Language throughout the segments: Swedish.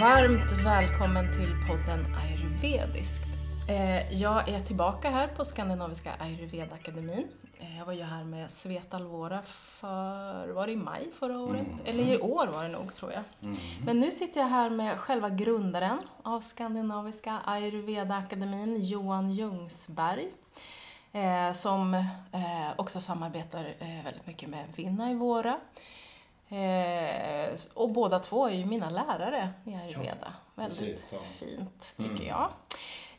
Varmt välkommen till podden Ayurvediskt. Eh, Jag är tillbaka här på Skandinaviska Ayurveda-akademin. Eh, Jag var ju här med Sveta Alvora för, var det i maj förra året? Eller i år var det nog tror jag. Men nu sitter jag här med själva grundaren av Skandinaviska Ayurveda-akademin, Johan Ljungsberg. Eh, som också samarbetar väldigt mycket med Vinna i våra. Eh, och båda två är ju mina lärare i ayurveda. Väldigt dessutom. fint, tycker jag.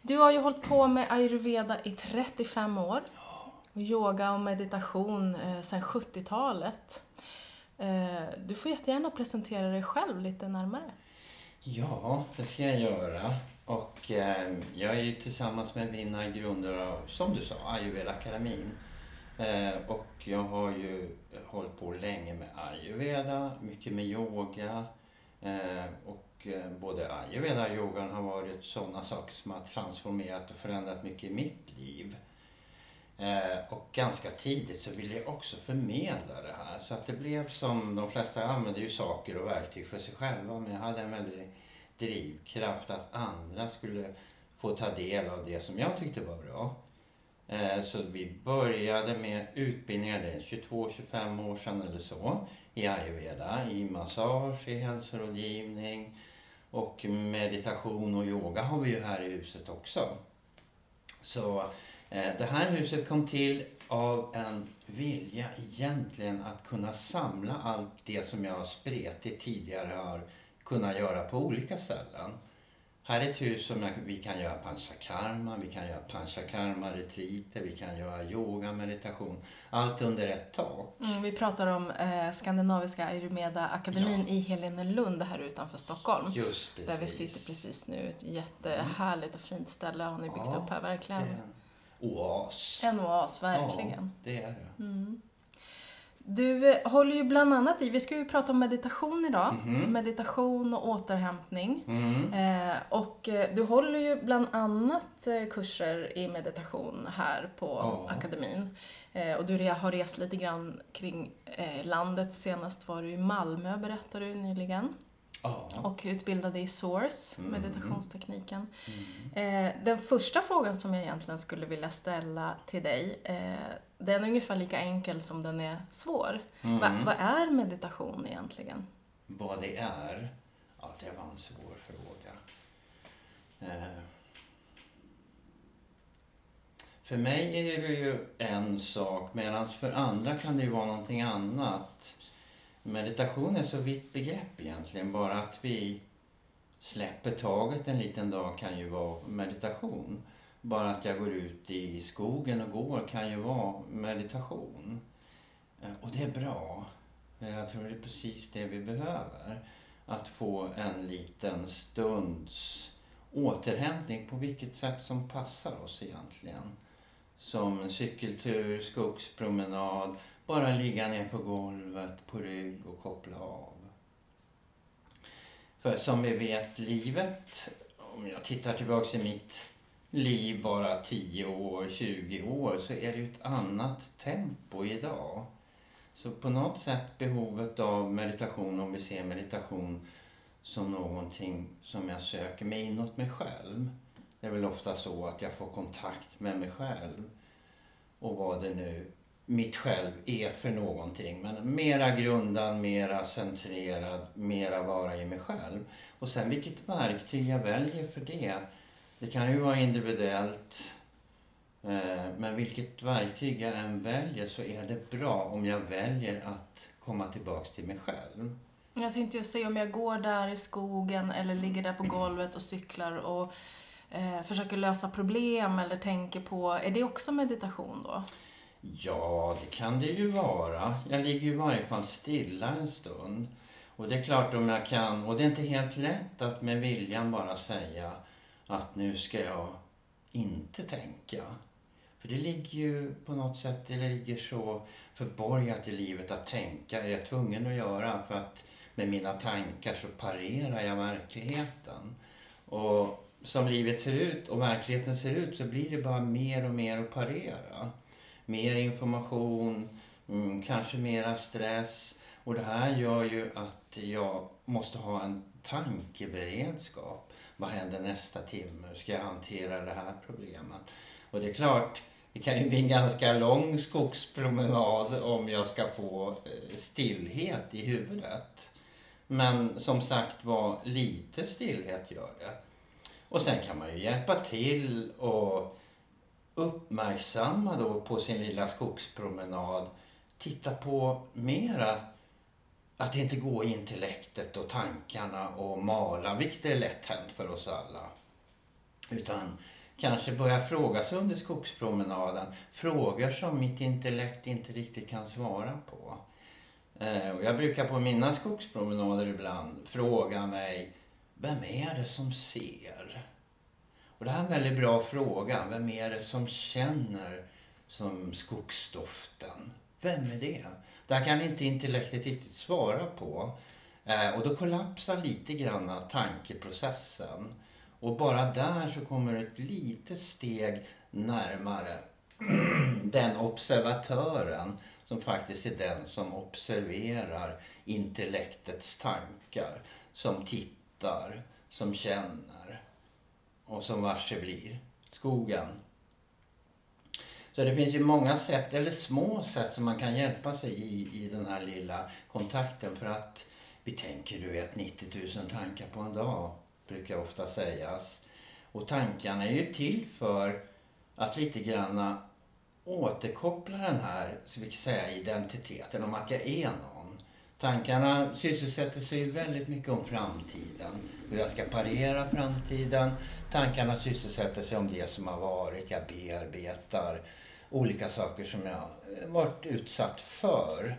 Du har ju hållit på med ayurveda i 35 år. Och yoga och meditation eh, sedan 70-talet. Eh, du får jättegärna presentera dig själv lite närmare. Ja, det ska jag göra. Och eh, jag är ju tillsammans med Vinna grundare av, som du sa, Ayurveda akademin. Eh, och jag har ju hållit på länge med ayurveda, mycket med yoga. Eh, och eh, både ayurveda och yogan har varit sådana saker som har transformerat och förändrat mycket i mitt liv. Eh, och ganska tidigt så ville jag också förmedla det här. Så att det blev som de flesta använder ju saker och verktyg för sig själva. Men jag hade en väldig drivkraft att andra skulle få ta del av det som jag tyckte var bra. Eh, så vi började med utbildningar, det är 22-25 år sedan eller så, i ayurveda, i massage, i hälsorådgivning och meditation och yoga har vi ju här i huset också. Så eh, det här huset kom till av en vilja egentligen att kunna samla allt det som jag spretigt tidigare har kunnat göra på olika ställen. Här är ett hus som vi kan göra panchakarma, vi kan göra panchakarma-retriter, vi kan göra yoga, meditation. Allt under ett tak. Mm, vi pratar om eh, Skandinaviska Ayurveda-akademin i Helenelund här utanför Stockholm. Just precis. Där vi sitter precis nu. Ett jättehärligt och fint ställe har ni byggt Ja, upp här, verkligen. Det är en oas. En oas, verkligen. Ja, det är det. Du eh, håller ju bland annat i, vi ska ju prata om meditation idag, Mhm. meditation och återhämtning. Mm. Eh, och eh, du håller ju bland annat eh, kurser i meditation här på Ja. akademin. Eh, och du har rest lite grann kring eh, landet, senast var du i Malmö berättade du nyligen. Ja. Och utbildade i SOURCE, Mm. meditationstekniken. Eh, den första frågan som jag egentligen skulle vilja ställa till dig, den är ungefär lika enkel som den är svår. Mm. Va, vad är meditation egentligen? Vad det är? Ja, det var en svår fråga. Eh. För mig är det ju en sak medan för andra kan det ju vara någonting annat. Meditation är så vitt begrepp egentligen. Bara att vi släpper taget en liten dag kan ju vara meditation. Bara att jag går ut i skogen och går kan ju vara meditation. Eh, och det är bra. Eh, jag tror det är precis det vi behöver. Att få en liten stunds återhämtning på vilket sätt som passar oss egentligen. Som en cykeltur, skogspromenad, bara ligga ner på golvet på rygg och koppla av. För som vi vet, livet, om jag tittar tillbaks i mitt liv bara 10 år, 20 år, så är det ju ett annat tempo idag. Så på något sätt behovet av meditation, om vi ser meditation som någonting som jag söker mig inåt mig själv. Det är väl ofta så att jag får kontakt med mig själv och vad det nu mitt själv är för någonting. Men mera grundad, mera centrerad, mera vara i mig själv. Och sen vilket verktyg jag väljer för det. Det kan ju vara individuellt. Eh, Men vilket verktyg jag än väljer så är det bra om jag väljer att komma tillbaks till mig själv. Jag tänkte ju säga om jag går där i skogen eller ligger där på golvet och cyklar och eh, försöker lösa problem eller tänker på, är det också meditation då? Ja, det kan det ju vara. Jag ligger ju i varje fall stilla en stund. Och det är klart om jag kan, och det är inte helt lätt att med viljan bara säga att nu ska jag inte tänka. För det ligger ju på något sätt, det ligger så förborgat i livet att tänka är jag tvungen att göra för att med mina tankar så parerar jag verkligheten. Och som livet ser ut och verkligheten ser ut så blir det bara mer och mer att parera. Mer information, mm, kanske mera stress. Och det här gör ju att jag måste ha en tankeberedskap. Vad händer nästa timme? Hur ska jag hantera det här problemet? Och det är klart, det kan ju bli en ganska lång skogspromenad om jag ska få eh, stillhet i huvudet. Men som sagt var, lite stillhet gör det. Och sen kan man ju hjälpa till och uppmärksamma då på sin lilla skogspromenad. Titta på mera att inte gå i intellektet och tankarna och mala, vilket är lätt hänt för oss alla. Utan kanske börja fråga sig under skogspromenaden frågor som mitt intellekt inte riktigt kan svara på. Eh, och jag brukar på mina skogspromenader ibland fråga mig, vem är det som ser? Och det här är en väldigt bra fråga. Vem är det som känner som skogsdoften? Vem är det? Det här kan inte intellektet riktigt svara på. Eh, och då kollapsar lite grann tankeprocessen. Och bara där så kommer ett litet steg närmare den observatören som faktiskt är den som observerar intellektets tankar. Som tittar, som känner och som varse blir. Skogen. Så det finns ju många sätt, eller små sätt, som man kan hjälpa sig i, i den här lilla kontakten. För att vi tänker, du vet, 90 000 tankar på en dag, brukar ofta sägas. Och tankarna är ju till för att lite granna återkoppla den här, så vi kan säga, identiteten om att jag är någon. Tankarna sysselsätter sig väldigt mycket om framtiden. Hur jag ska parera framtiden. Tankarna sysselsätter sig om det som har varit. Jag bearbetar olika saker som jag varit utsatt för.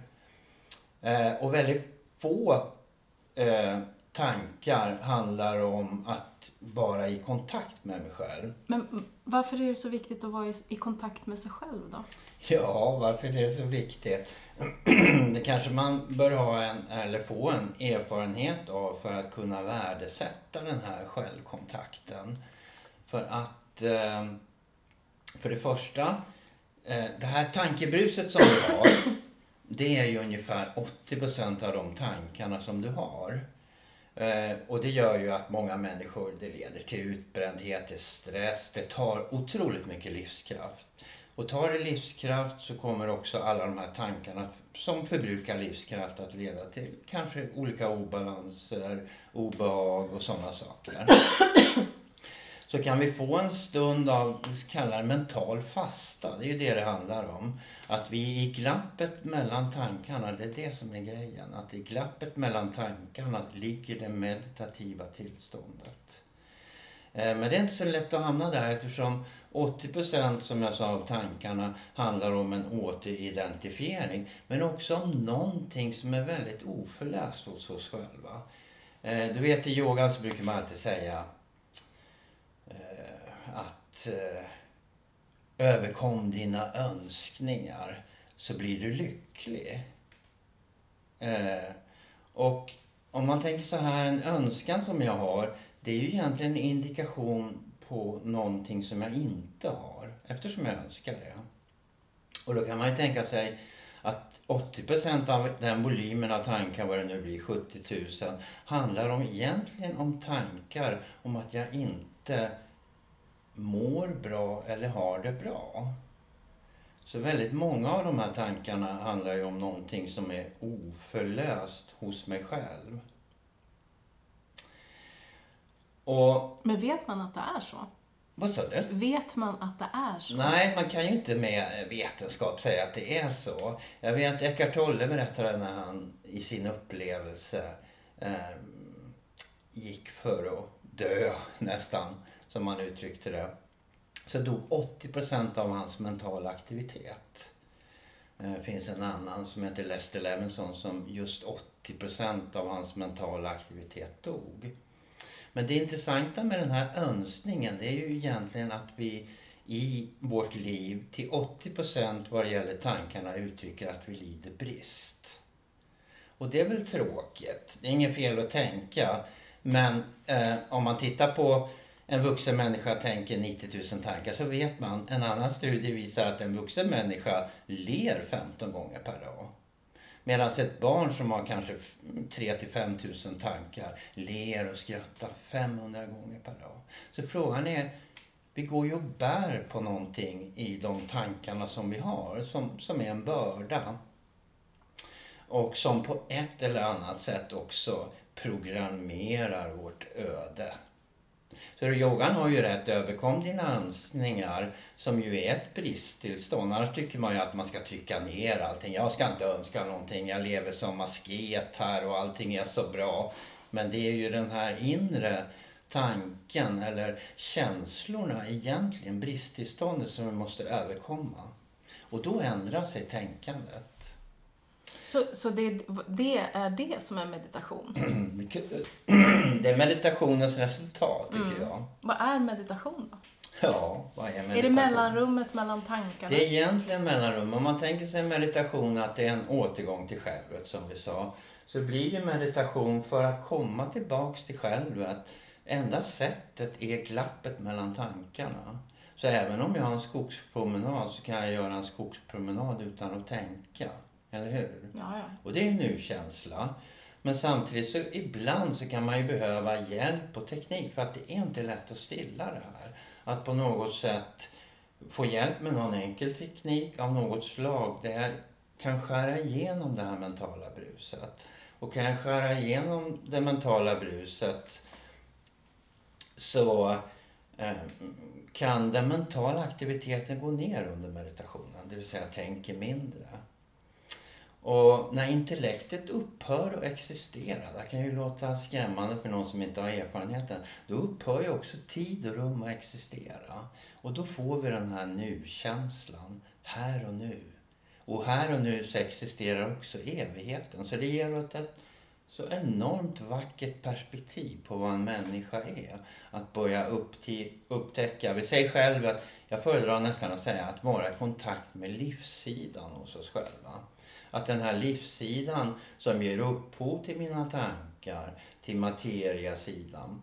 Eh, och väldigt få eh, tankar handlar om att vara i kontakt med mig själv. Men varför är det så viktigt att vara i, i kontakt med sig själv då? Ja, varför är det så viktigt? det kanske man bör ha en, eller få en erfarenhet av för att kunna värdesätta den här självkontakten. För att, eh, för det första, Eh, det här tankebruset som du har, det är ju ungefär 80% av de tankarna som du har. Eh, och det gör ju att många människor, det leder till utbrändhet, till stress, det tar otroligt mycket livskraft. Och tar det livskraft så kommer också alla de här tankarna som förbrukar livskraft att leda till kanske olika obalanser, obehag och sådana saker. Så kan vi få en stund av, vi kallar mental fasta, det är ju det det handlar om. Att vi i glappet mellan tankarna, det är det som är grejen. Att i glappet mellan tankarna ligger det meditativa tillståndet. Eh, men det är inte så lätt att hamna där eftersom 80% som jag sa av tankarna handlar om en återidentifiering. Men också om någonting som är väldigt oförlöst hos oss själva. Eh, du vet i yogan så brukar man alltid säga eh, överkom dina önskningar så blir du lycklig. Eh, och om man tänker så här, en önskan som jag har det är ju egentligen en indikation på någonting som jag inte har eftersom jag önskar det. Och då kan man ju tänka sig att 80% av den volymen av tankar, vad det nu blir, 70 000, handlar om egentligen om tankar om att jag inte mår bra eller har det bra. Så väldigt många av de här tankarna handlar ju om någonting som är oförlöst hos mig själv. Och, Men vet man att det är så? Vad sa du? Vet man att det är så? Nej, man kan ju inte med vetenskap säga att det är så. Jag vet Eckart Tolle berättade när han i sin upplevelse eh, gick för att dö nästan, som han uttryckte det. Så dog 80% av hans mentala aktivitet. Det finns en annan som heter Lester Levinson som just 80% av hans mentala aktivitet dog. Men det intressanta med den här önskningen det är ju egentligen att vi i vårt liv till 80% vad det gäller tankarna uttrycker att vi lider brist. Och det är väl tråkigt. Det är inget fel att tänka. Men eh, om man tittar på en vuxen människa tänker 90 000 tankar så vet man, en annan studie visar att en vuxen människa ler 15 gånger per dag. Medan ett barn som har kanske 3 till 5 000 tankar ler och skrattar 500 gånger per dag. Så frågan är, vi går ju och bär på någonting i de tankarna som vi har, som, som är en börda. Och som på ett eller annat sätt också programmerar vårt öde. Så yogan har ju rätt, överkom dina önskningar som ju är ett bristtillstånd. Annars tycker man ju att man ska trycka ner allting. Jag ska inte önska någonting, jag lever som asket här och allting är så bra. Men det är ju den här inre tanken eller känslorna egentligen, bristtillståndet som vi måste överkomma. Och då ändrar sig tänkandet. Så, så det, det är det som är meditation? Det är meditationens resultat tycker mm. jag. Vad är meditation då? Ja, vad är meditation? Är det mellanrummet mellan tankarna? Det är egentligen mellanrum. Om man tänker sig meditation att det är en återgång till självet som vi sa. Så blir det meditation för att komma tillbaks till självet. Enda sättet är glappet mellan tankarna. Så även om jag har en skogspromenad så kan jag göra en skogspromenad utan att tänka. Eller hur? Ja, ja. Och det är nu-känsla. Men samtidigt så ibland så kan man ju behöva hjälp och teknik för att det är inte lätt att stilla det här. Att på något sätt få hjälp med någon enkel teknik av något slag där jag kan skära igenom det här mentala bruset. Och kan jag skära igenom det mentala bruset så eh, kan den mentala aktiviteten gå ner under meditationen. Det vill säga tänker mindre. Och när intellektet upphör att existera, det kan ju låta skrämmande för någon som inte har erfarenheten, då upphör ju också tid och rum att existera. Och då får vi den här nu-känslan, här och nu. Och här och nu så existerar också evigheten. Så det ger oss ett så enormt vackert perspektiv på vad en människa är. Att börja upptäcka, vi säger själv att jag föredrar nästan att säga att vara i kontakt med livssidan hos oss själva. Att den här livssidan som ger upphov till mina tankar, till materiasidan,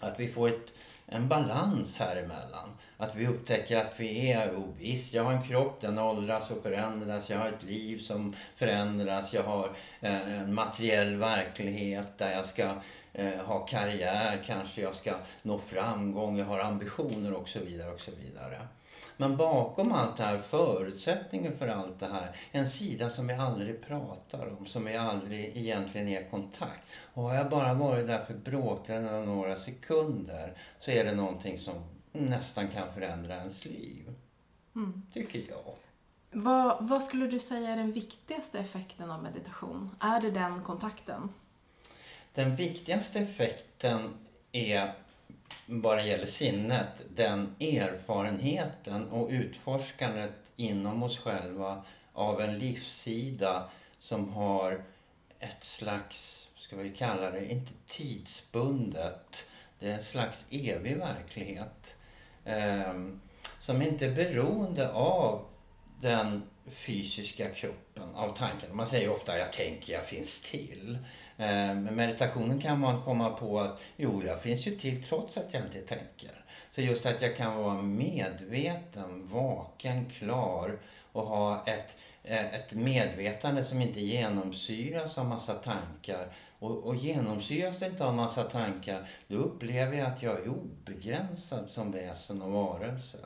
att vi får ett, en balans här emellan. Att vi upptäcker att vi är, oh, visst jag har en kropp, den åldras och förändras. Jag har ett liv som förändras. Jag har eh, en materiell verklighet där jag ska eh, ha karriär, kanske jag ska nå framgång, jag har ambitioner och så vidare och så vidare. Men bakom allt det här, förutsättningen för allt det här, en sida som vi aldrig pratar om, som vi aldrig egentligen är i kontakt. Och har jag bara varit där för bråkdelen av några sekunder så är det någonting som nästan kan förändra ens liv. Mm. Tycker jag. Vad, vad skulle du säga är den viktigaste effekten av meditation? Är det den kontakten? Den viktigaste effekten är bara gäller sinnet, den erfarenheten och utforskandet inom oss själva av en livssida som har ett slags, ska vi kalla det, inte tidsbundet, det är en slags evig verklighet. Eh, som inte är beroende av den fysiska kroppen, av tanken. Man säger ofta jag tänker, jag finns till. Eh, med meditationen kan man komma på att jo, jag finns ju till trots att jag inte tänker. Så just att jag kan vara medveten, vaken, klar och ha ett, eh, ett medvetande som inte genomsyras av massa tankar. Och, och genomsyras inte av massa tankar, då upplever jag att jag är obegränsad som väsen och varelse.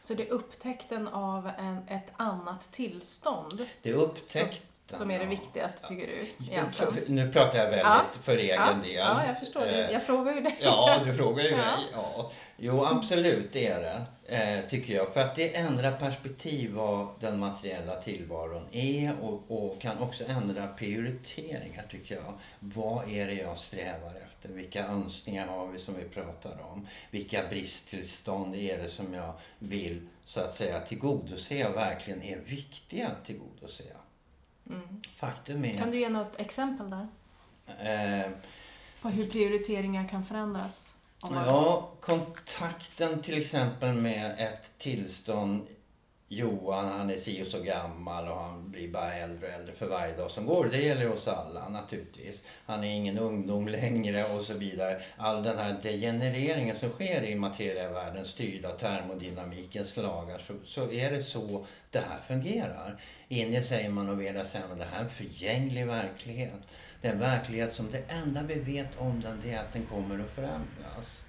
Så det är upptäckten av en, ett annat tillstånd? Det är upptäckt som är det viktigaste, tycker du? Egentligen. Nu pratar jag väldigt ja. för egen ja. del. Ja, jag förstår. Jag eh, frågar ju dig. Ja, du frågar ju mig. Ja. Jo, absolut, det är det. Eh, tycker jag. För att det ändrar perspektiv vad den materiella tillvaron är och, och kan också ändra prioriteringar, tycker jag. Vad är det jag strävar efter? Vilka önskningar har vi som vi pratar om? Vilka bristtillstånd är det som jag vill, så att säga, tillgodose och verkligen är viktiga att tillgodose? Mm. Faktum är... Kan du ge något exempel där? Eh, på hur prioriteringar kan förändras? Ja, kontakten till exempel med ett tillstånd Johan han är si och så gammal och han blir bara äldre och äldre för varje dag som går. Det gäller oss alla naturligtvis. Han är ingen ungdom längre och så vidare. All den här degenereringen som sker i materievärlden styrd av termodynamikens lagar så, så är det så det här fungerar. Inne säger man och Veda säger att det här är en förgänglig verklighet. Det är en verklighet som det enda vi vet om den det är att den kommer att förändras.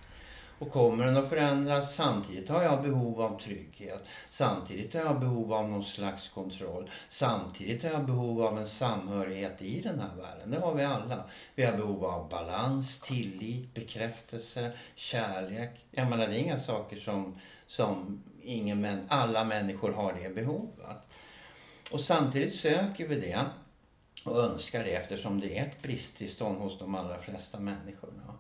Och kommer den att förändras samtidigt har jag behov av trygghet. Samtidigt har jag behov av någon slags kontroll. Samtidigt har jag behov av en samhörighet i den här världen. Det har vi alla. Vi har behov av balans, tillit, bekräftelse, kärlek. Jag menar det är inga saker som, som ingen män, alla människor har det behovet. Och samtidigt söker vi det och önskar det eftersom det är ett bristtillstånd hos de allra flesta människorna.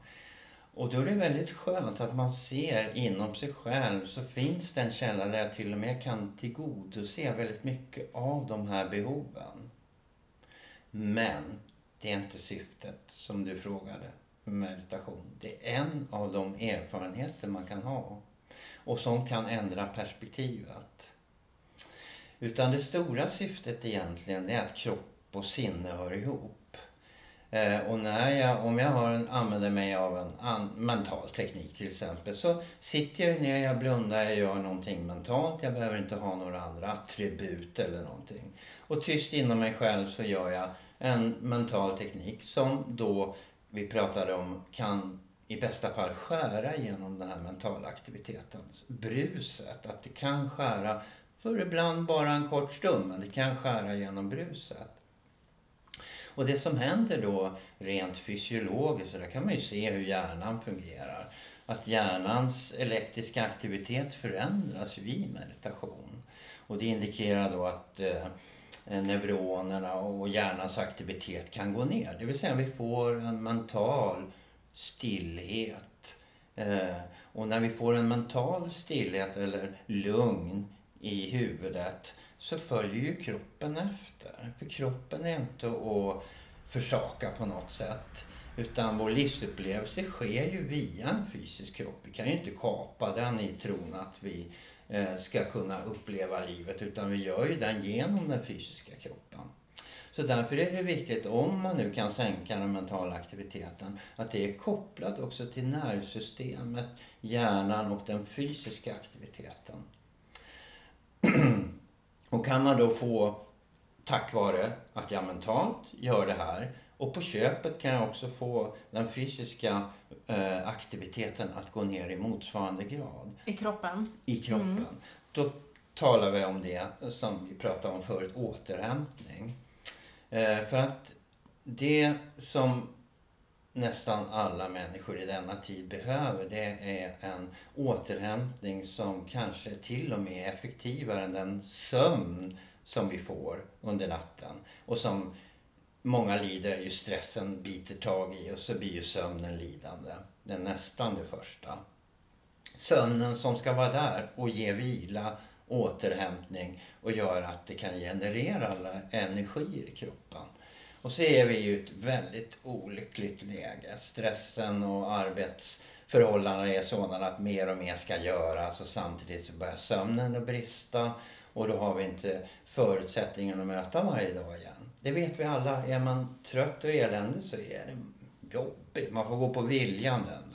Och då är det väldigt skönt att man ser inom sig själv så finns det en källa där jag till och med kan tillgodose väldigt mycket av de här behoven. Men det är inte syftet som du frågade med meditation. Det är en av de erfarenheter man kan ha och som kan ändra perspektivet. Utan det stora syftet egentligen är att kropp och sinne hör ihop. Eh, och när jag, om jag har en, använder mig av en an, mental teknik till exempel så sitter jag ner, jag blundar, jag gör någonting mentalt. Jag behöver inte ha några andra attribut eller någonting. Och tyst inom mig själv så gör jag en mental teknik som då vi pratade om kan i bästa fall skära genom den här mentala aktiviteten. Bruset, att det kan skära för ibland bara en kort stund men det kan skära genom bruset. Och det som händer då rent fysiologiskt, och där kan man ju se hur hjärnan fungerar. Att hjärnans elektriska aktivitet förändras vid meditation. Och det indikerar då att eh, eh, neuronerna och hjärnans aktivitet kan gå ner. Det vill säga vi får en mental stillhet. Eh, och när vi får en mental stillhet eller lugn i huvudet så följer ju kroppen efter. För kroppen är inte att försaka på något sätt. Utan vår livsupplevelse sker ju via en fysisk kropp. Vi kan ju inte kapa den i tron att vi eh, ska kunna uppleva livet utan vi gör ju den genom den fysiska kroppen. Så därför är det viktigt, om man nu kan sänka den mentala aktiviteten, att det är kopplat också till nervsystemet, hjärnan och den fysiska aktiviteten. Och kan man då få, tack vare att jag mentalt gör det här, och på köpet kan jag också få den fysiska eh, aktiviteten att gå ner i motsvarande grad. I kroppen? I kroppen. Mm. Då talar vi om det som vi pratade om förut, återhämtning. Eh, för att det som nästan alla människor i denna tid behöver det är en återhämtning som kanske till och med är effektivare än den sömn som vi får under natten. Och som många lider ju stressen biter tag i och så blir ju sömnen lidande. Det är nästan det första. Sömnen som ska vara där och ge vila, återhämtning och gör att det kan generera alla energier i kroppen. Och så är vi i ett väldigt olyckligt läge. Stressen och arbetsförhållandena är sådana att mer och mer ska göras och samtidigt så börjar sömnen att brista och då har vi inte förutsättningen att möta varje dag igen. Det vet vi alla. Är man trött och eländig så är det jobbigt. Man får gå på viljan den.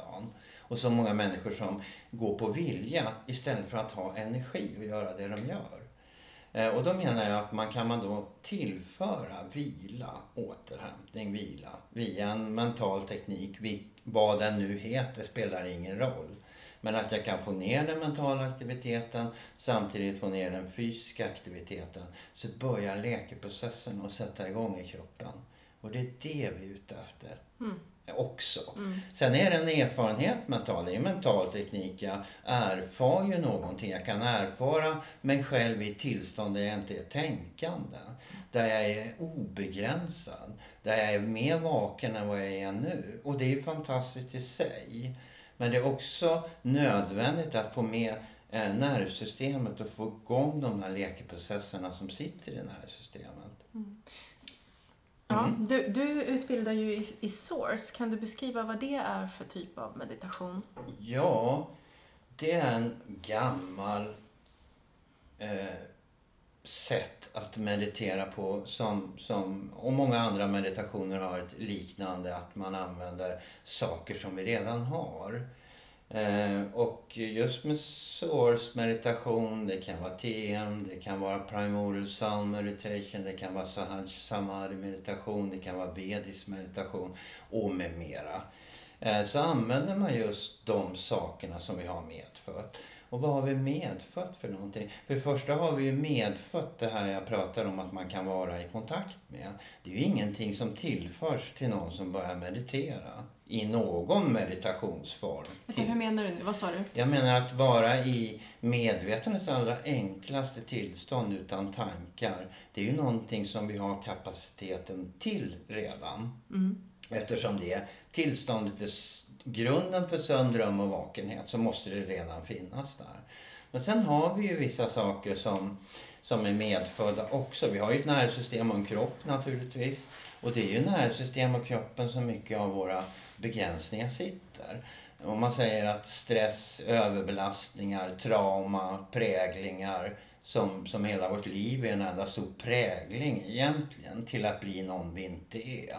Och så många människor som går på vilja istället för att ha energi och göra det de gör. Eh, och då menar jag att man kan man då tillföra vila, återhämtning, vila via en mental teknik, vad den nu heter spelar ingen roll. Men att jag kan få ner den mentala aktiviteten samtidigt få ner den fysiska aktiviteten så börjar läkeprocessen att sätta igång i kroppen. Och det är det vi är ute efter. Mm också. Mm. Sen är det en erfarenhet mental, det är mental teknik. Jag erfar ju någonting. Jag kan erfara mig själv i ett tillstånd där jag inte är tänkande. Där jag är obegränsad. Där jag är mer vaken än vad jag är nu. Och det är fantastiskt i sig. Men det är också nödvändigt att få med eh, nervsystemet och få igång de här läkeprocesserna som sitter i nervsystemet. Ja, mm. du, du utbildar ju i, i Source. Kan du beskriva vad det är för typ av meditation? Ja, det är en gammal eh, sätt att meditera på som, som, och många andra meditationer har ett liknande, att man använder saker som vi redan har. Eh, och just med Source meditation, det kan vara TM, det kan vara Primordial Sound Meditation, det kan vara Sahaj Samadhi meditation, det kan vara Vedisk meditation och med mera. Eh, så använder man just de sakerna som vi har medfött. Och vad har vi medfött för någonting? För det första har vi ju medfött det här jag pratar om att man kan vara i kontakt med. Det är ju ingenting som tillförs till någon som börjar meditera i någon meditationsform. Vänta, hur menar du nu? Vad sa du? Jag menar att vara i medvetandets allra enklaste tillstånd utan tankar. Det är ju någonting som vi har kapaciteten till redan. Mm. Eftersom det tillståndet är grunden för sömn, dröm och vakenhet så måste det redan finnas där. Men sen har vi ju vissa saker som, som är medfödda också. Vi har ju ett nervsystem och en kropp naturligtvis. Och det är ju nervsystem och kroppen som mycket av våra begränsningar sitter. Om man säger att stress, överbelastningar, trauma, präglingar som, som hela vårt liv är en enda stor prägling egentligen till att bli någon vi inte är.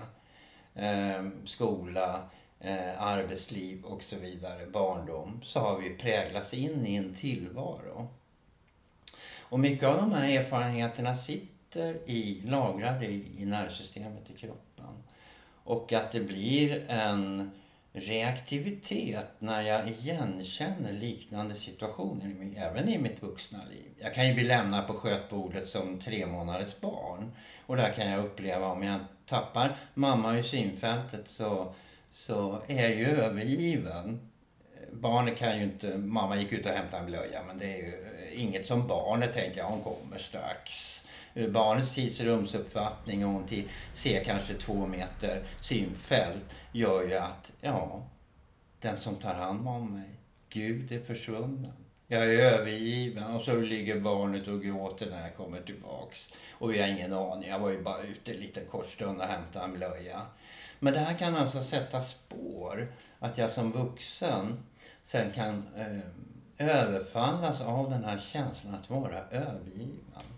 Ehm, skola, eh, arbetsliv och så vidare, barndom, så har vi präglats in i en tillvaro. Och mycket av de här erfarenheterna sitter i, lagrade i, i nervsystemet i kroppen. Och att det blir en reaktivitet när jag igenkänner liknande situationer, även i mitt vuxna liv. Jag kan ju bli lämnad på skötbordet som tre månaders barn. Och där kan jag uppleva om jag tappar mamma i synfältet så så är jag ju övergiven. Barnet kan ju inte... Mamma gick ut och hämtade en blöja men det är ju inget som barnet tänker, hon kommer strax. Barnets tidsrumsuppfattning och hon ser kanske två meter synfält gör ju att, ja, den som tar hand om mig, Gud är försvunnen. Jag är övergiven och så ligger barnet och gråter när jag kommer tillbaks. Och vi har ingen aning, jag var ju bara ute en liten kort stund och hämtade en blöja. Men det här kan alltså sätta spår. Att jag som vuxen sen kan eh, överfallas av den här känslan att vara övergiven.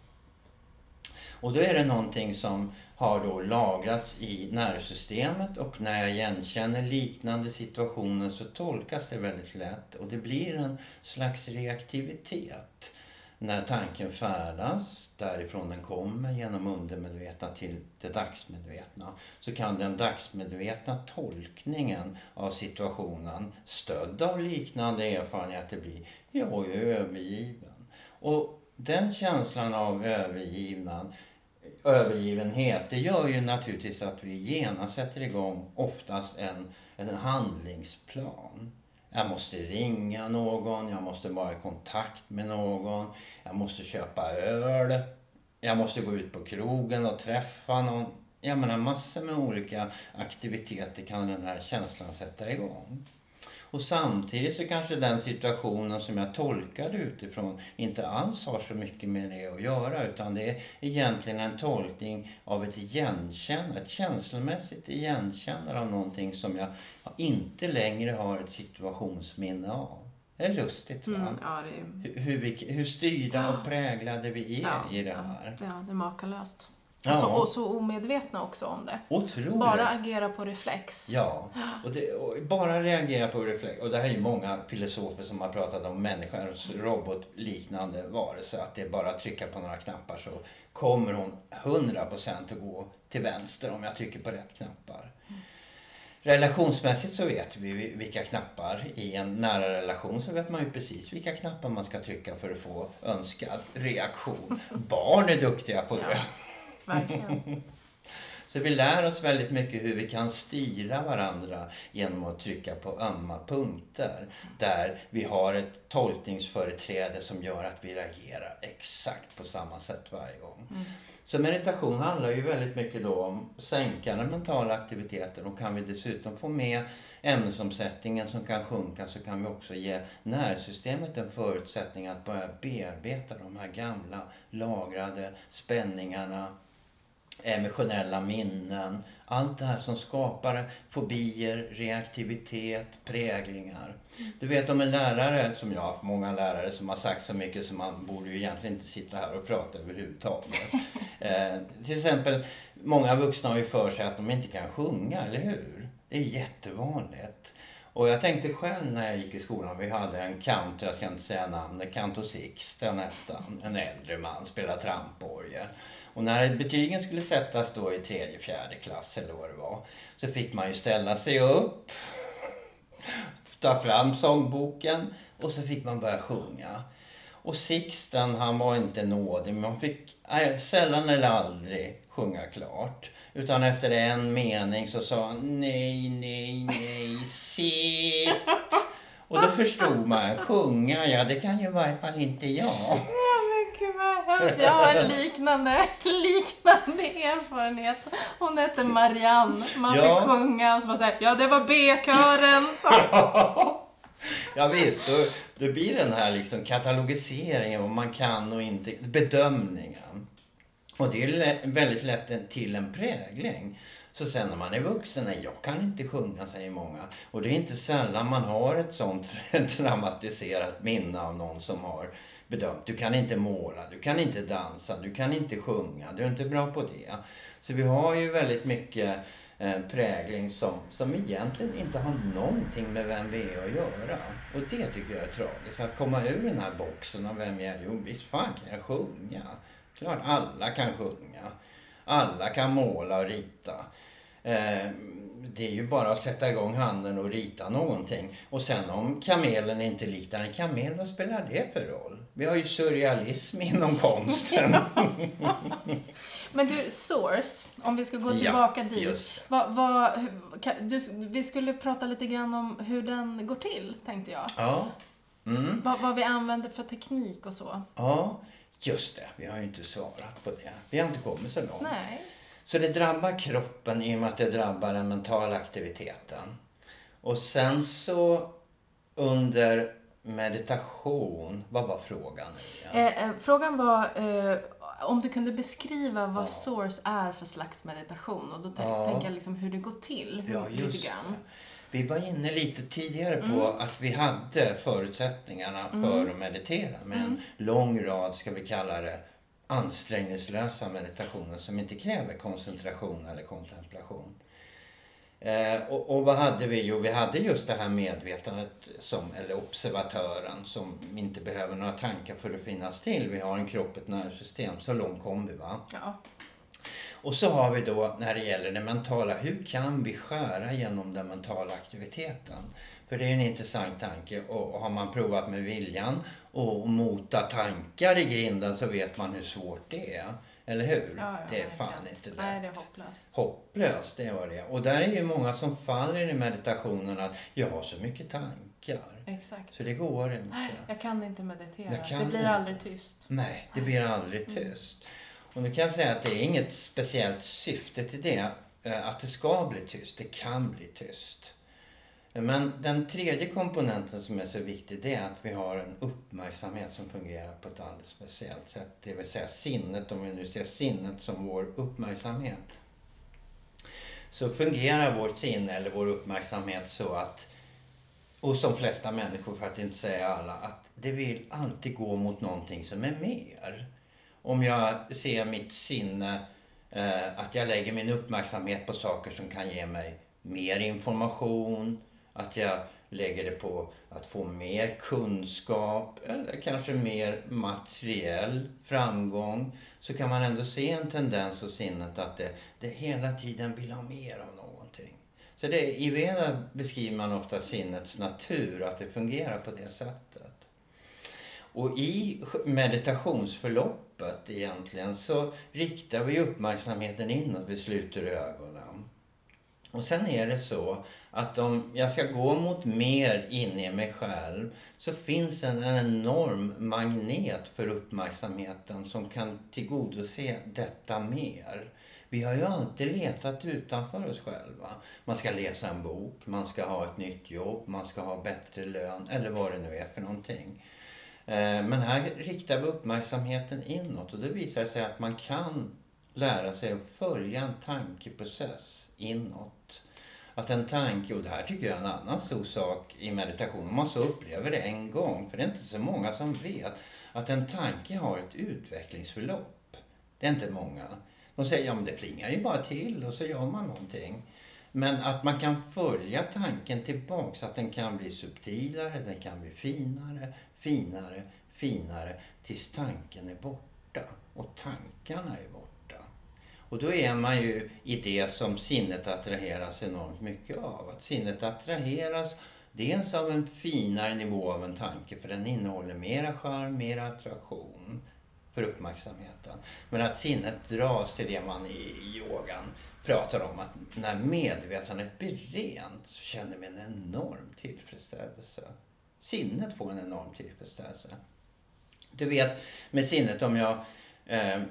Och då är det någonting som har då lagrats i nervsystemet och när jag igenkänner liknande situationer så tolkas det väldigt lätt och det blir en slags reaktivitet när tanken färdas därifrån den kommer genom undermedvetna till det dagsmedvetna så kan den dagsmedvetna tolkningen av situationen stödd av liknande erfarenheter bli jag är övergiven. Och den känslan av övergivna, övergivenhet det gör ju naturligtvis att vi genast sätter igång oftast en, en handlingsplan. Jag måste ringa någon, jag måste vara i kontakt med någon, jag måste köpa öl, jag måste gå ut på krogen och träffa någon. Jag menar massor med olika aktiviteter kan den här känslan sätta igång. Och samtidigt så kanske den situationen som jag tolkade utifrån inte alls har så mycket med det att göra utan det är egentligen en tolkning av ett igenkännande, ett känslomässigt igenkännande av någonting som jag inte längre har ett situationsminne av. Det är lustigt va? Mm, ja, det är... hur, vi, hur styrda och präglade vi är ja, i det här. Ja, det är makalöst. Ja. Och, så, och så omedvetna också om det. Otroligt. Bara agera på reflex. Ja, och, det, och bara reagera på reflex. Och det här är ju många filosofer som har pratat om människans robotliknande varelse. Att det är bara att trycka på några knappar så kommer hon 100% att gå till vänster om jag trycker på rätt knappar. Mm. Relationsmässigt så vet vi vilka knappar. I en nära relation så vet man ju precis vilka knappar man ska trycka för att få önskad reaktion. Barn är duktiga på det. Ja. Verkligen. Så vi lär oss väldigt mycket hur vi kan styra varandra genom att trycka på ömma punkter. Där vi har ett tolkningsföreträde som gör att vi reagerar exakt på samma sätt varje gång. Mm. Så meditation handlar ju väldigt mycket då om sänkande mentala aktiviteter och kan vi dessutom få med ämnesomsättningen som kan sjunka så kan vi också ge nervsystemet en förutsättning att börja bearbeta de här gamla lagrade spänningarna, emotionella minnen. Allt det här som skapar fobier, reaktivitet, präglingar. Du vet om en lärare, som jag har haft många lärare som har sagt så mycket som man borde ju egentligen inte sitta här och prata överhuvudtaget. eh, till exempel, många vuxna har ju för sig att de inte kan sjunga, eller hur? Det är jättevanligt. Och jag tänkte själv när jag gick i skolan, vi hade en kantor, jag ska inte säga namnet, Kanto Sixten hette han. En äldre man, spelade tramporgel. Och när betygen skulle sättas då i tredje, fjärde klass eller vad det var. Så fick man ju ställa sig upp, ta fram sångboken och så fick man börja sjunga. Och Sixten han var inte nådig, men man fick äh, sällan eller aldrig sjunga klart. Utan efter en mening så sa han nej, nej, nej, sitt. Och då förstod man, sjunga, ja det kan ju i varje fall inte jag. Gud vad hemskt. Jag har en liknande, liknande erfarenhet. Hon hette Marianne. Man Ja. fick sjunga och så bara säga ja det var B-kören. Ja visst, då, då blir den här liksom katalogiseringen vad man kan och inte, bedömningen. Och det är väldigt lätt till en prägling. Så sen när man är vuxen, nej jag kan inte sjunga säger många. Och det är inte sällan man har ett sånt traumatiserat minne av någon som har bedömt. Du kan inte måla, du kan inte dansa, du kan inte sjunga, du är inte bra på det. Så vi har ju väldigt mycket eh, prägling som, som egentligen inte har någonting med vem vi är att göra. Och det tycker jag är tragiskt. Att komma ur den här boxen av vem jag är. Jo, visst fan kan jag sjunga. Klart alla kan sjunga. Alla kan måla och rita. Eh, det är ju bara att sätta igång handen och rita någonting. Och sen om kamelen inte liknar en kamel, vad spelar det för roll? Vi har ju surrealism inom konsten. Men du, Source, om vi ska gå Ja, tillbaka dit. just det. Vad, vad, kan, du, vi skulle prata lite grann om hur den går till, tänkte jag. Ja. Mm. Vad, vad vi använder för teknik och så. Ja, just det. Vi har ju inte svarat på det. Vi har inte kommit så långt. Nej. Så det drabbar kroppen i och med att det drabbar den mentala aktiviteten. Och sen så under meditation, vad var frågan? Eh, eh, frågan var eh, om du kunde beskriva vad Ja. Source är för slags meditation. Och då Ja. tänker jag liksom hur det går till. Hur, Ja, lite just grann. det. Vi var inne lite tidigare på Mm. att vi hade förutsättningarna för att meditera med Mm. en lång rad, ska vi kalla det, ansträngningslösa meditationer som inte kräver koncentration eller kontemplation. Eh, och, och vad hade vi? Jo, vi hade just det här medvetandet, som, eller observatören, som inte behöver några tankar för att finnas till. Vi har en kropp, ett nervsystem. Så långt kom vi va? Ja. Och så har vi då när det gäller det mentala, hur kan vi skära genom den mentala aktiviteten? För det är en intressant tanke och har man provat med viljan och mota tankar i grinden så vet man hur svårt det är. Eller hur? Ja, ja, det är verkligen. fan inte lätt. Nej, det är hopplöst. Hopplöst, det var det. Och där är ju många som faller i meditationen att jag har så mycket tankar. Exakt. Så det går inte. Jag kan inte meditera. Kan det blir inte. aldrig tyst. Nej, det blir aldrig Mm. tyst. Och nu kan jag säga att det är inget speciellt syfte till det, eh, att det ska bli tyst. Det kan bli tyst. Men den tredje komponenten som är så viktig, det är att vi har en uppmärksamhet som fungerar på ett alldeles speciellt sätt. Det vill säga sinnet, om vi nu ser sinnet som vår uppmärksamhet. Så fungerar vårt sinne eller vår uppmärksamhet så att, och som flesta människor för att inte säga alla, att det vill alltid gå mot någonting som är mer. Om jag ser mitt sinne, eh, att jag lägger min uppmärksamhet på saker som kan ge mig mer information, att jag lägger det på att få mer kunskap eller kanske mer materiell framgång så kan man ändå se en tendens hos sinnet att det, det hela tiden vill ha mer av någonting. Så det, i Veda beskriver man ofta sinnets natur, att det fungerar på det sättet. Och i meditationsförloppet egentligen så riktar vi uppmärksamheten inåt, vi sluter ögonen. Och sen är det så att om jag ska gå mot mer in i mig själv så finns en, en enorm magnet för uppmärksamheten som kan tillgodose detta mer. Vi har ju alltid letat utanför oss själva. Man ska läsa en bok, man ska ha ett nytt jobb, man ska ha bättre lön eller vad det nu är för någonting. Eh, men här riktar vi uppmärksamheten inåt och det visar sig att man kan lära sig att följa en tankeprocess inåt. Att en tanke, och det här tycker jag är en annan stor sak i meditation, om man så upplever det en gång, för det är inte så många som vet, att en tanke har ett utvecklingsförlopp. Det är inte många. De säger, ja men det plingar ju bara till och så gör man någonting. Men att man kan följa tanken tillbaks, att den kan bli subtilare, den kan bli finare, finare, finare, tills tanken är borta. Och tankarna är borta. Och då är man ju i det som sinnet attraheras enormt mycket av. Att sinnet attraheras dels av en finare nivå av en tanke, för den innehåller mera charm, mera attraktion för uppmärksamheten. Men att sinnet dras till det man i yogan pratar om att när medvetandet blir rent så känner man en enorm tillfredsställelse. Sinnet får en enorm tillfredsställelse. Du vet med sinnet om jag eh,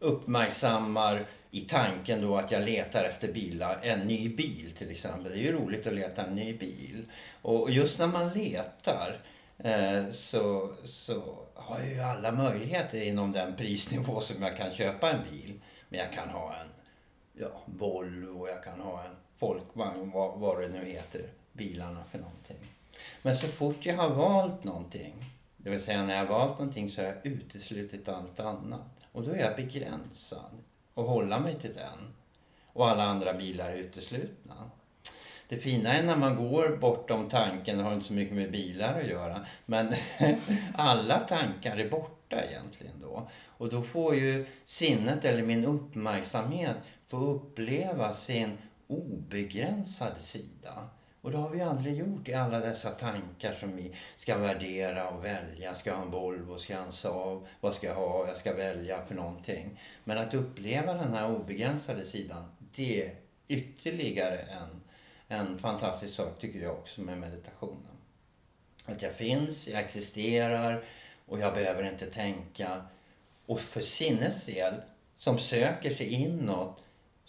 uppmärksammar i tanken då att jag letar efter bilar, en ny bil till exempel. Det är ju roligt att leta en ny bil. Och just när man letar eh, så, så har jag ju alla möjligheter inom den prisnivå som jag kan köpa en bil. Men jag kan ha en ja, Volvo, jag kan ha en Folkvagn, vad, vad det nu heter, bilarna för någonting. Men så fort jag har valt någonting, det vill säga när jag har valt någonting så har jag uteslutit allt annat. Och då är jag begränsad och hålla mig till den. Och alla andra bilar är uteslutna. Det fina är när man går bortom tanken, det har inte så mycket med bilar att göra, men alla tankar är borta egentligen då. Och då får ju sinnet, eller min uppmärksamhet, få uppleva sin obegränsade sida. Och det har vi aldrig gjort i alla dessa tankar som vi ska värdera och välja. Ska jag ha en Volvo? Ska jag ha en Saab? Vad ska jag ha? Jag ska välja för någonting. Men att uppleva den här obegränsade sidan, det är ytterligare en, en fantastisk sak tycker jag också med meditationen. Att jag finns, jag existerar och jag behöver inte tänka. Och för sinnes del, som söker sig inåt,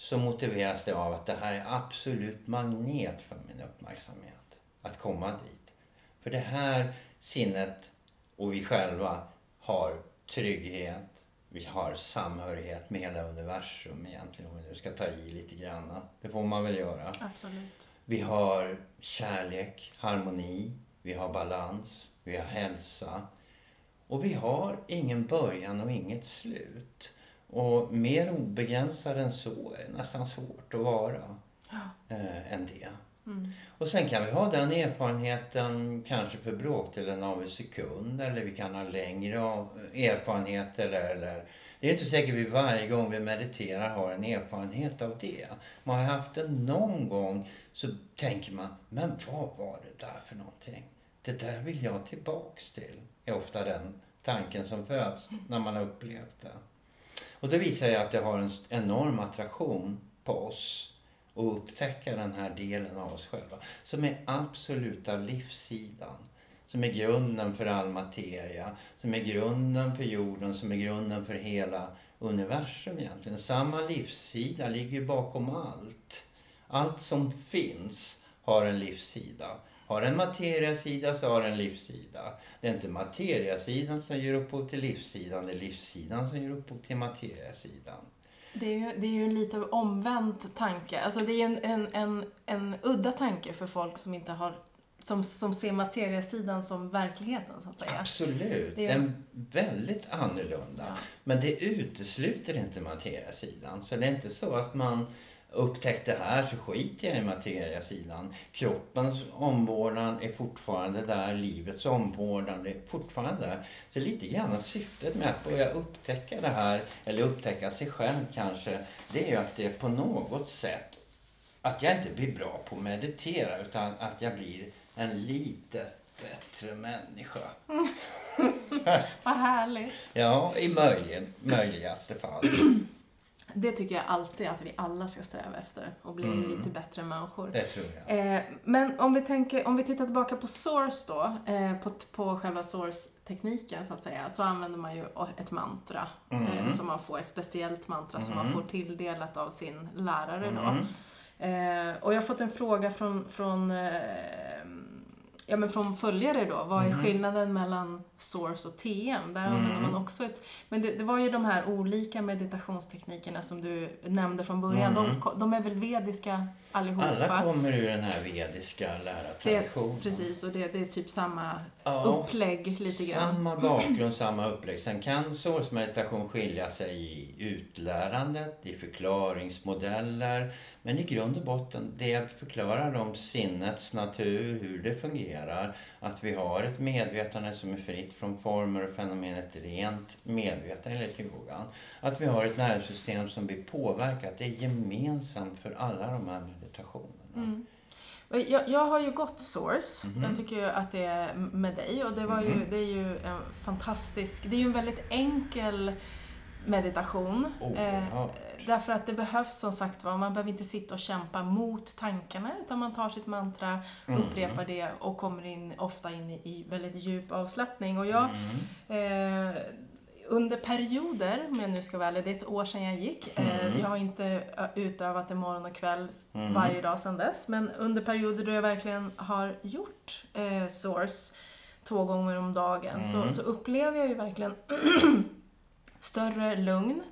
så motiveras det av att det här är absolut magnet för min uppmärksamhet. Att komma dit. För det här sinnet och vi själva har trygghet, vi har samhörighet med hela universum egentligen, om vi nu ska ta i lite grann. Det får man väl göra. Absolut. Vi har kärlek, harmoni, vi har balans, vi har hälsa. Och vi har ingen början och inget slut. Och mer obegränsad än så är nästan svårt att vara Ja. eh, än det. Mm. Och sen kan vi ha den erfarenheten kanske för bråkdelen av en sekund eller vi kan ha längre av- erfarenheter eller det är inte säkert vi varje gång vi mediterar har en erfarenhet av det. Man har haft det någon gång så tänker man, men vad var det där för någonting? Det där vill jag tillbaks till. är ofta den tanken som föds när man har upplevt det. Och det visar ju att det har en enorm attraktion på oss att upptäcka den här delen av oss själva som är absoluta livssidan. Som är grunden för all materia, som är grunden för jorden, som är grunden för hela universum egentligen. Samma livssida ligger ju bakom allt. Allt som finns har en livssida. Har en materiasida så har en livssida. Det är inte materiasidan som ger upphov till livssidan, det är livssidan som ger upphov till materiasidan. Det är, ju, det är ju en lite omvänd tanke. Alltså det är ju en, en, en, en udda tanke för folk som inte har som, som ser materiasidan som verkligheten, så att säga. Absolut, Det är- den är väldigt annorlunda. Ja. Men det utesluter inte materiasidan. Så det är inte så att man upptäckte här så skiter jag i materiasidan. Kroppens omvårdnad är fortfarande där, livets omvårdnad är fortfarande där. Så lite grann syftet med att börja upptäcka det här, eller upptäcka sig själv kanske, det är ju att det på något sätt, att jag inte blir bra på att meditera utan att jag blir en lite bättre människa. Vad härligt. Ja, i möjlig, möjligaste fall. Det tycker jag alltid att vi alla ska sträva efter, att bli Mm. lite bättre människor. Det tror jag. Eh, men om vi, tänker, om vi tittar tillbaka på source då, eh, på, på själva source-tekniken så att säga, så använder man ju ett mantra Mm. eh, som man får, ett speciellt mantra som man Mm. får tilldelat av sin lärare då. Mm. Eh, och jag har fått en fråga från, från eh, ja, men från följare då, vad är Mhm. skillnaden mellan source och TM? Där använder Mm. man också ett... Men det, det var ju de här olika meditationsteknikerna som du nämnde från början. Mm. De, de är väl vediska allihopa? Alla kommer ur den här vediska lärartraditionen. Precis, och det, det är typ samma Ja, upplägg lite grann. Samma bakgrund, samma upplägg. Sen kan source-meditation skilja sig i utlärandet, i förklaringsmodeller. Men i grund och botten, det förklarar om sinnets natur, hur det fungerar. Att vi har ett medvetande som är fritt från former och fenomen, ett rent medvetande enligt yogan. Att vi har ett nervsystem som blir påverkat. Det är gemensamt för alla de här meditationerna. Mm. Jag, jag har ju gått Source. Mhm. Jag tycker ju att det är med dig och det, var ju, Mhm. det är ju en fantastisk... Det är ju en väldigt enkel meditation. Oh, Eh, ja. Därför att det behövs som sagt var, man behöver inte sitta och kämpa mot tankarna utan man tar sitt mantra, Mm. upprepar det och kommer in, ofta in i, väldigt djup avslappning. Och jag, Mm. eh, under perioder, om jag nu ska vara ärlig, det är ett år sedan jag gick. Eh, Mm. jag har inte utövat det morgon och kväll Mm. varje dag sedan dess. Men under perioder då jag verkligen har gjort eh, source två gånger om dagen så, Mm. så upplever jag ju verkligen större lugn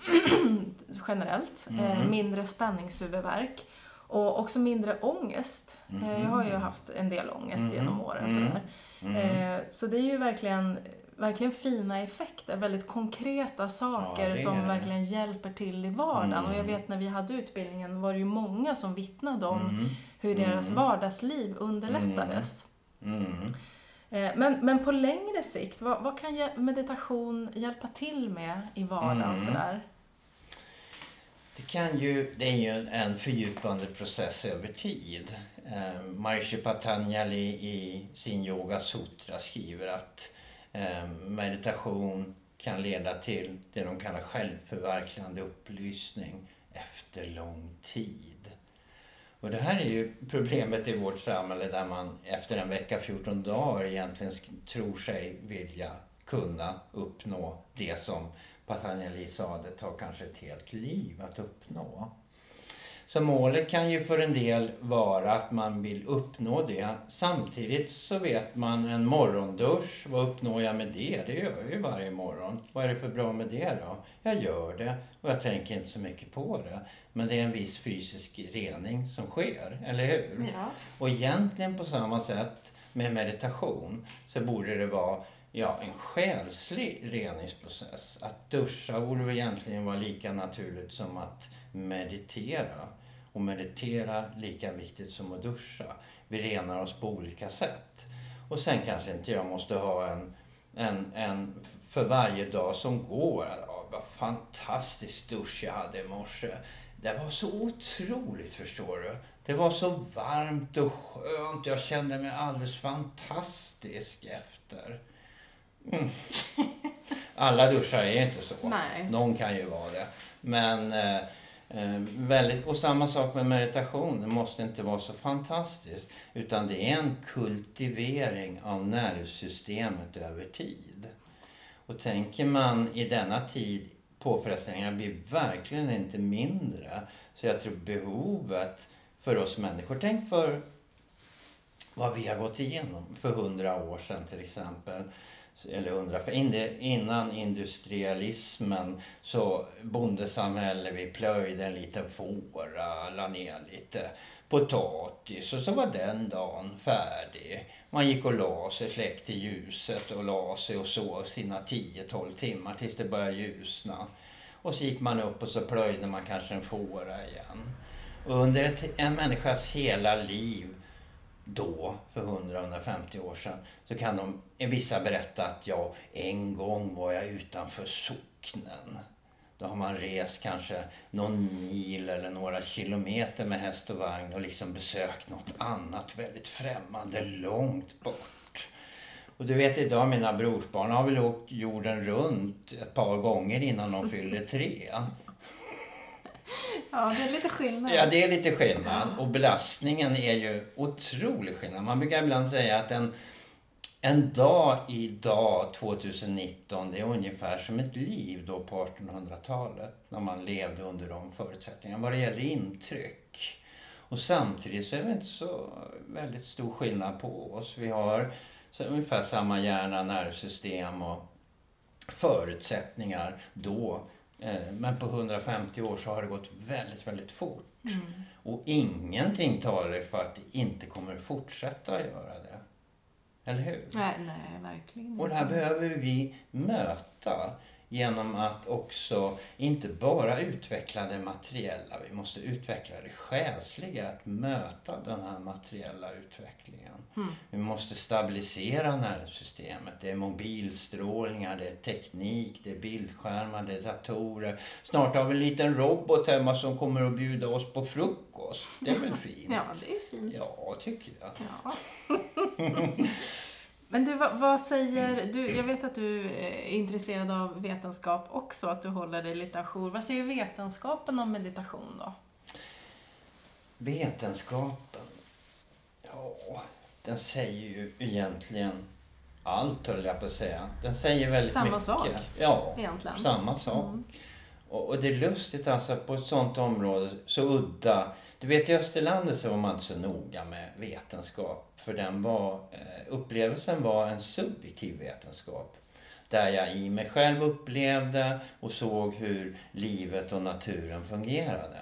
generellt, Mm. mindre spänningshuvudvärk och också mindre ångest. Eh, jag har ju haft en del ångest Mhm. genom åren. Mm. Sådär. Mm. Eh, så det är ju verkligen, verkligen fina effekter, väldigt konkreta saker Ja, som verkligen hjälper till i vardagen. Mm. Och jag vet när vi hade utbildningen var det ju många som vittnade om Mm. hur deras Mm. vardagsliv underlättades. Eh, Men, men på längre sikt, vad, vad kan meditation hjälpa till med i vardagen? Mm. Sådär? Det, kan ju, det är ju en, en fördjupande process över tid. Eh, Maharishi Patanjali i sin Yoga Sutra skriver att eh, meditation kan leda till det de kallar självförverkligande upplysning efter lång tid. Och det här är ju problemet i vårt samhälle där man efter en vecka, 14 dagar egentligen tror sig vilja kunna uppnå det som Patanjali sa, det tar kanske ett helt liv att uppnå. Så målet kan ju för en del vara att man vill uppnå det. Samtidigt så vet man en morgondusch, vad uppnår jag med det? Det gör jag ju varje morgon. Vad är det för bra med det då? Jag gör det och jag tänker inte så mycket på det. Men det är en viss fysisk rening som sker, eller hur? Ja. Och egentligen på samma sätt med meditation så borde det vara ja, en själslig reningsprocess. Att duscha borde egentligen vara lika naturligt som att meditera. Och meditera lika viktigt som att duscha. Vi renar oss på olika sätt. Och sen kanske inte jag måste ha en, en, en för varje dag som går. Ja, vad fantastisk dusch jag hade i morse. Det var så otroligt förstår du. Det var så varmt och skönt. Jag kände mig alldeles fantastisk efter. Mm. Alla duschar är inte så. Nej. Någon kan ju vara det. Men eh, eh, väldigt, och samma sak med meditation. Det måste inte vara så fantastiskt. Utan det är en kultivering av nervsystemet över tid. Och tänker man i denna tid, påfrestningarna blir verkligen inte mindre. Så jag tror behovet för oss människor, tänk för vad vi har gått igenom för hundra år sedan till exempel. Eller hundra, för innan industrialismen så bondesamhälle, vi plöjde en liten fåra, la ner lite potatis och så var den dagen färdig. Man gick och la sig, släckte ljuset och la sig och sov sina 10-12 timmar tills det började ljusna. Och så gick man upp och så plöjde man kanske en fåra igen. Och under ett, en människas hela liv då, för 100-150 år sedan, så kan de, vissa berätta att ja, en gång var jag utanför socknen. Då har man rest kanske någon mil eller några kilometer med häst och vagn och liksom besökt något annat väldigt främmande långt bort. Och du vet idag, mina brorsbarn har väl åkt jorden runt ett par gånger innan de fyllde tre. ja, det är lite skillnad. Ja, det är lite skillnad. Och belastningen är ju otrolig skillnad. Man brukar ibland säga att en, en dag idag, 2019, det är ungefär som ett liv då på 1800-talet. När man levde under de förutsättningarna. Vad det gäller intryck. Och samtidigt så är det inte så väldigt stor skillnad på oss. Vi har så ungefär samma hjärna, nervsystem och förutsättningar då. Eh, men på 150 år så har det gått väldigt, väldigt fort. Mm. Och ingenting talar för att det inte kommer fortsätta att göra. Eller hur? Nej, nej verkligen inte. Och det här behöver vi möta genom att också inte bara utveckla det materiella, vi måste utveckla det själsliga, att möta den här materiella utvecklingen. Mm. Vi måste stabilisera nervsystemet. Det är mobilstrålningar, det är teknik, det är bildskärmar, det är datorer. Snart har vi en liten robot hemma som kommer att bjuda oss på frukost. Det är väl fint? Ja, det är fint. Ja, tycker jag. Ja. Men du, vad, vad, säger du? Jag vet att du är intresserad av vetenskap också, att du håller dig lite ajour. Vad säger vetenskapen om meditation då? Vetenskapen? Ja, den säger ju egentligen allt höll jag på att säga. Den säger väldigt samma mycket. Samma sak? Ja, egentligen. samma sak. Mm. Och, och, det är lustigt alltså på ett sånt område, så udda. Du vet i Österlandet så var man inte så noga med vetenskap. För den var, eh, upplevelsen var en subjektiv vetenskap. Där jag i mig själv upplevde och såg hur livet och naturen fungerade.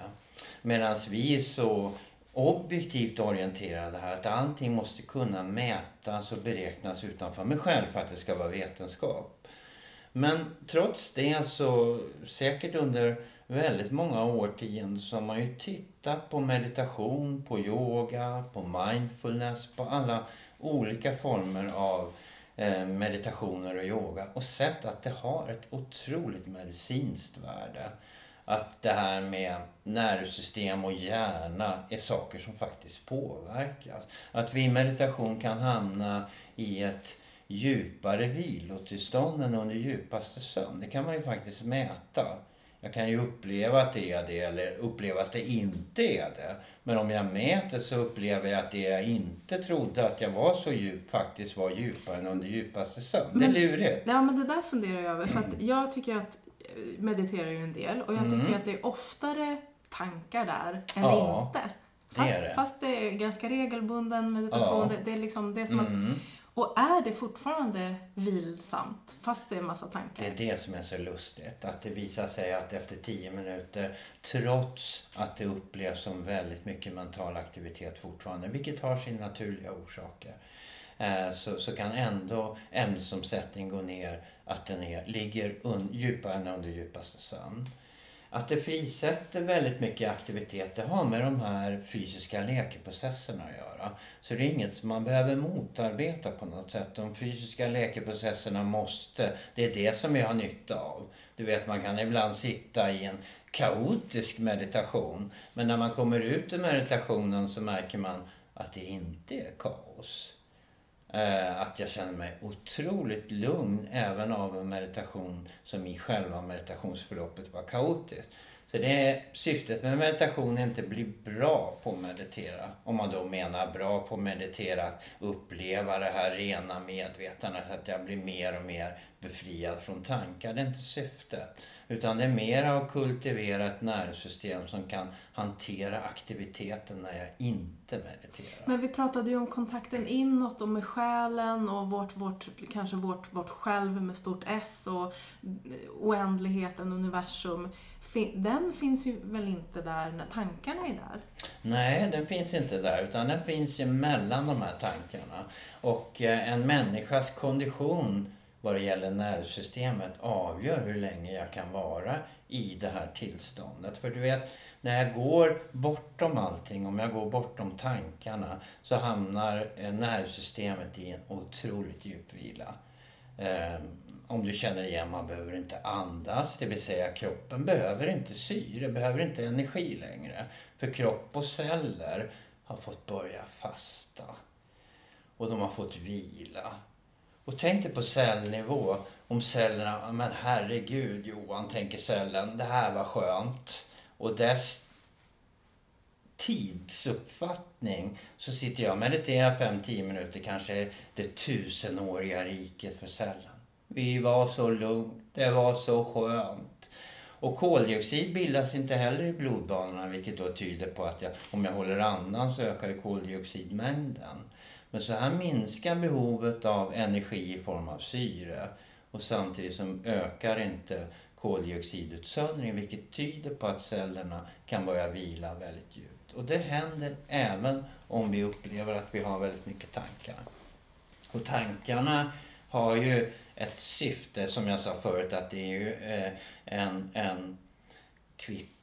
Medan vi är så objektivt orienterade här att allting måste kunna mätas och beräknas utanför mig själv för att det ska vara vetenskap. Men trots det så säkert under väldigt många årtionden så har man ju tittat på meditation, på yoga, på mindfulness, på alla olika former av eh, meditationer och yoga och sett att det har ett otroligt medicinskt värde. Att det här med nervsystem och hjärna är saker som faktiskt påverkas. Att vi i meditation kan hamna i ett djupare vilotillstånd än under djupaste sömn. Det kan man ju faktiskt mäta. Jag kan ju uppleva att det är det eller uppleva att det inte är det. Men om jag mäter så upplever jag att det jag inte trodde att jag var så djup faktiskt var djupare än under djupaste sömn. Det är lurigt. Ja, men det där funderar jag över. För att mm. jag tycker att eh, mediterar ju en del och jag tycker mm. att det är oftare tankar där än ja, inte. Fast det, det. fast det är ganska regelbunden meditation. Ja. Det, det, är liksom, det är som mm. att och är det fortfarande vilsamt, fast det är en massa tankar? Det är det som är så lustigt. Att det visar sig att efter tio minuter, trots att det upplevs som väldigt mycket mental aktivitet fortfarande, vilket har sina naturliga orsaker, eh, så, så kan ändå ämnesomsättningen gå ner, att den är, ligger un, djupare än under djupaste sömn. Att det frisätter väldigt mycket aktivitet, det har med de här fysiska läkeprocesserna att göra. Så det är inget som man behöver motarbeta på något sätt. De fysiska läkeprocesserna måste, det är det som vi har nytta av. Du vet, man kan ibland sitta i en kaotisk meditation. Men när man kommer ut ur meditationen så märker man att det inte är kaos. Eh, att jag känner mig otroligt lugn även av en meditation som i själva meditationsförloppet var kaotiskt. Så det är syftet med meditation är inte att bli bra på att meditera. Om man då menar bra på att meditera, att uppleva det här rena medvetandet, att jag blir mer och mer befriad från tankar. Det är inte syftet. Utan det är mer att kultivera ett nervsystem som kan hantera aktiviteten när jag inte mediterar. Men vi pratade ju om kontakten inåt och med själen och vårt, vårt, kanske vårt, vårt själv med stort S och oändligheten, universum. Den finns ju väl inte där när tankarna är där? Nej, den finns inte där utan den finns ju mellan de här tankarna. Och eh, en människas kondition vad det gäller nervsystemet avgör hur länge jag kan vara i det här tillståndet. För du vet, när jag går bortom allting, om jag går bortom tankarna, så hamnar eh, nervsystemet i en otroligt djup vila. Ehm, om du känner igen, man behöver inte andas, det vill säga kroppen behöver inte syre, behöver inte energi längre. För kropp och celler har fått börja fasta. Och de har fått vila. Och tänk dig på cellnivå. Om cellerna, men herregud Johan, tänker cellen, det här var skönt. Och dess tidsuppfattning så sitter jag och mediterar 5-10 minuter, kanske det tusenåriga riket för cellen. Vi var så lugnt, det var så skönt. Och koldioxid bildas inte heller i blodbanorna vilket då tyder på att jag, om jag håller andan så ökar ju koldioxidmängden. Men så här minskar behovet av energi i form av syre och samtidigt som ökar inte koldioxidutsöndringen vilket tyder på att cellerna kan börja vila väldigt djupt. Och det händer även om vi upplever att vi har väldigt mycket tankar. Och tankarna har ju ett syfte som jag sa förut att det är ju eh, en, en, en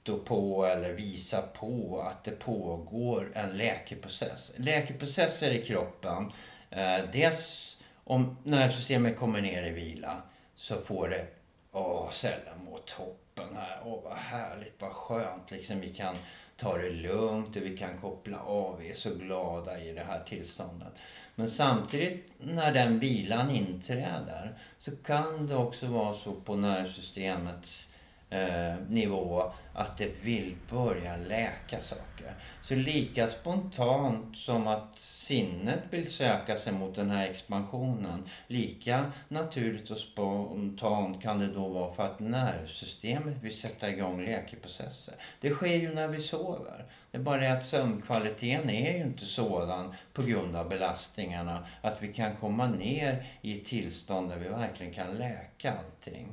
kvitto på eller visa på att det pågår en läkeprocess. Läkeprocesser i kroppen, eh, dels om nervsystemet kommer ner i vila så får det, åh, cellen mår toppen här, åh vad härligt, vad skönt liksom vi kan ta det lugnt och vi kan koppla av, vi är så glada i det här tillståndet. Men samtidigt när den vilan inträder så kan det också vara så på nervsystemets eh, nivå att det vill börja läka saker. Så lika spontant som att sinnet vill söka sig mot den här expansionen, lika naturligt och spontant kan det då vara för att nervsystemet vill sätta igång läkeprocesser. Det sker ju när vi sover. Det är bara det att sömnkvaliteten är ju inte sådan på grund av belastningarna att vi kan komma ner i ett tillstånd där vi verkligen kan läka allting.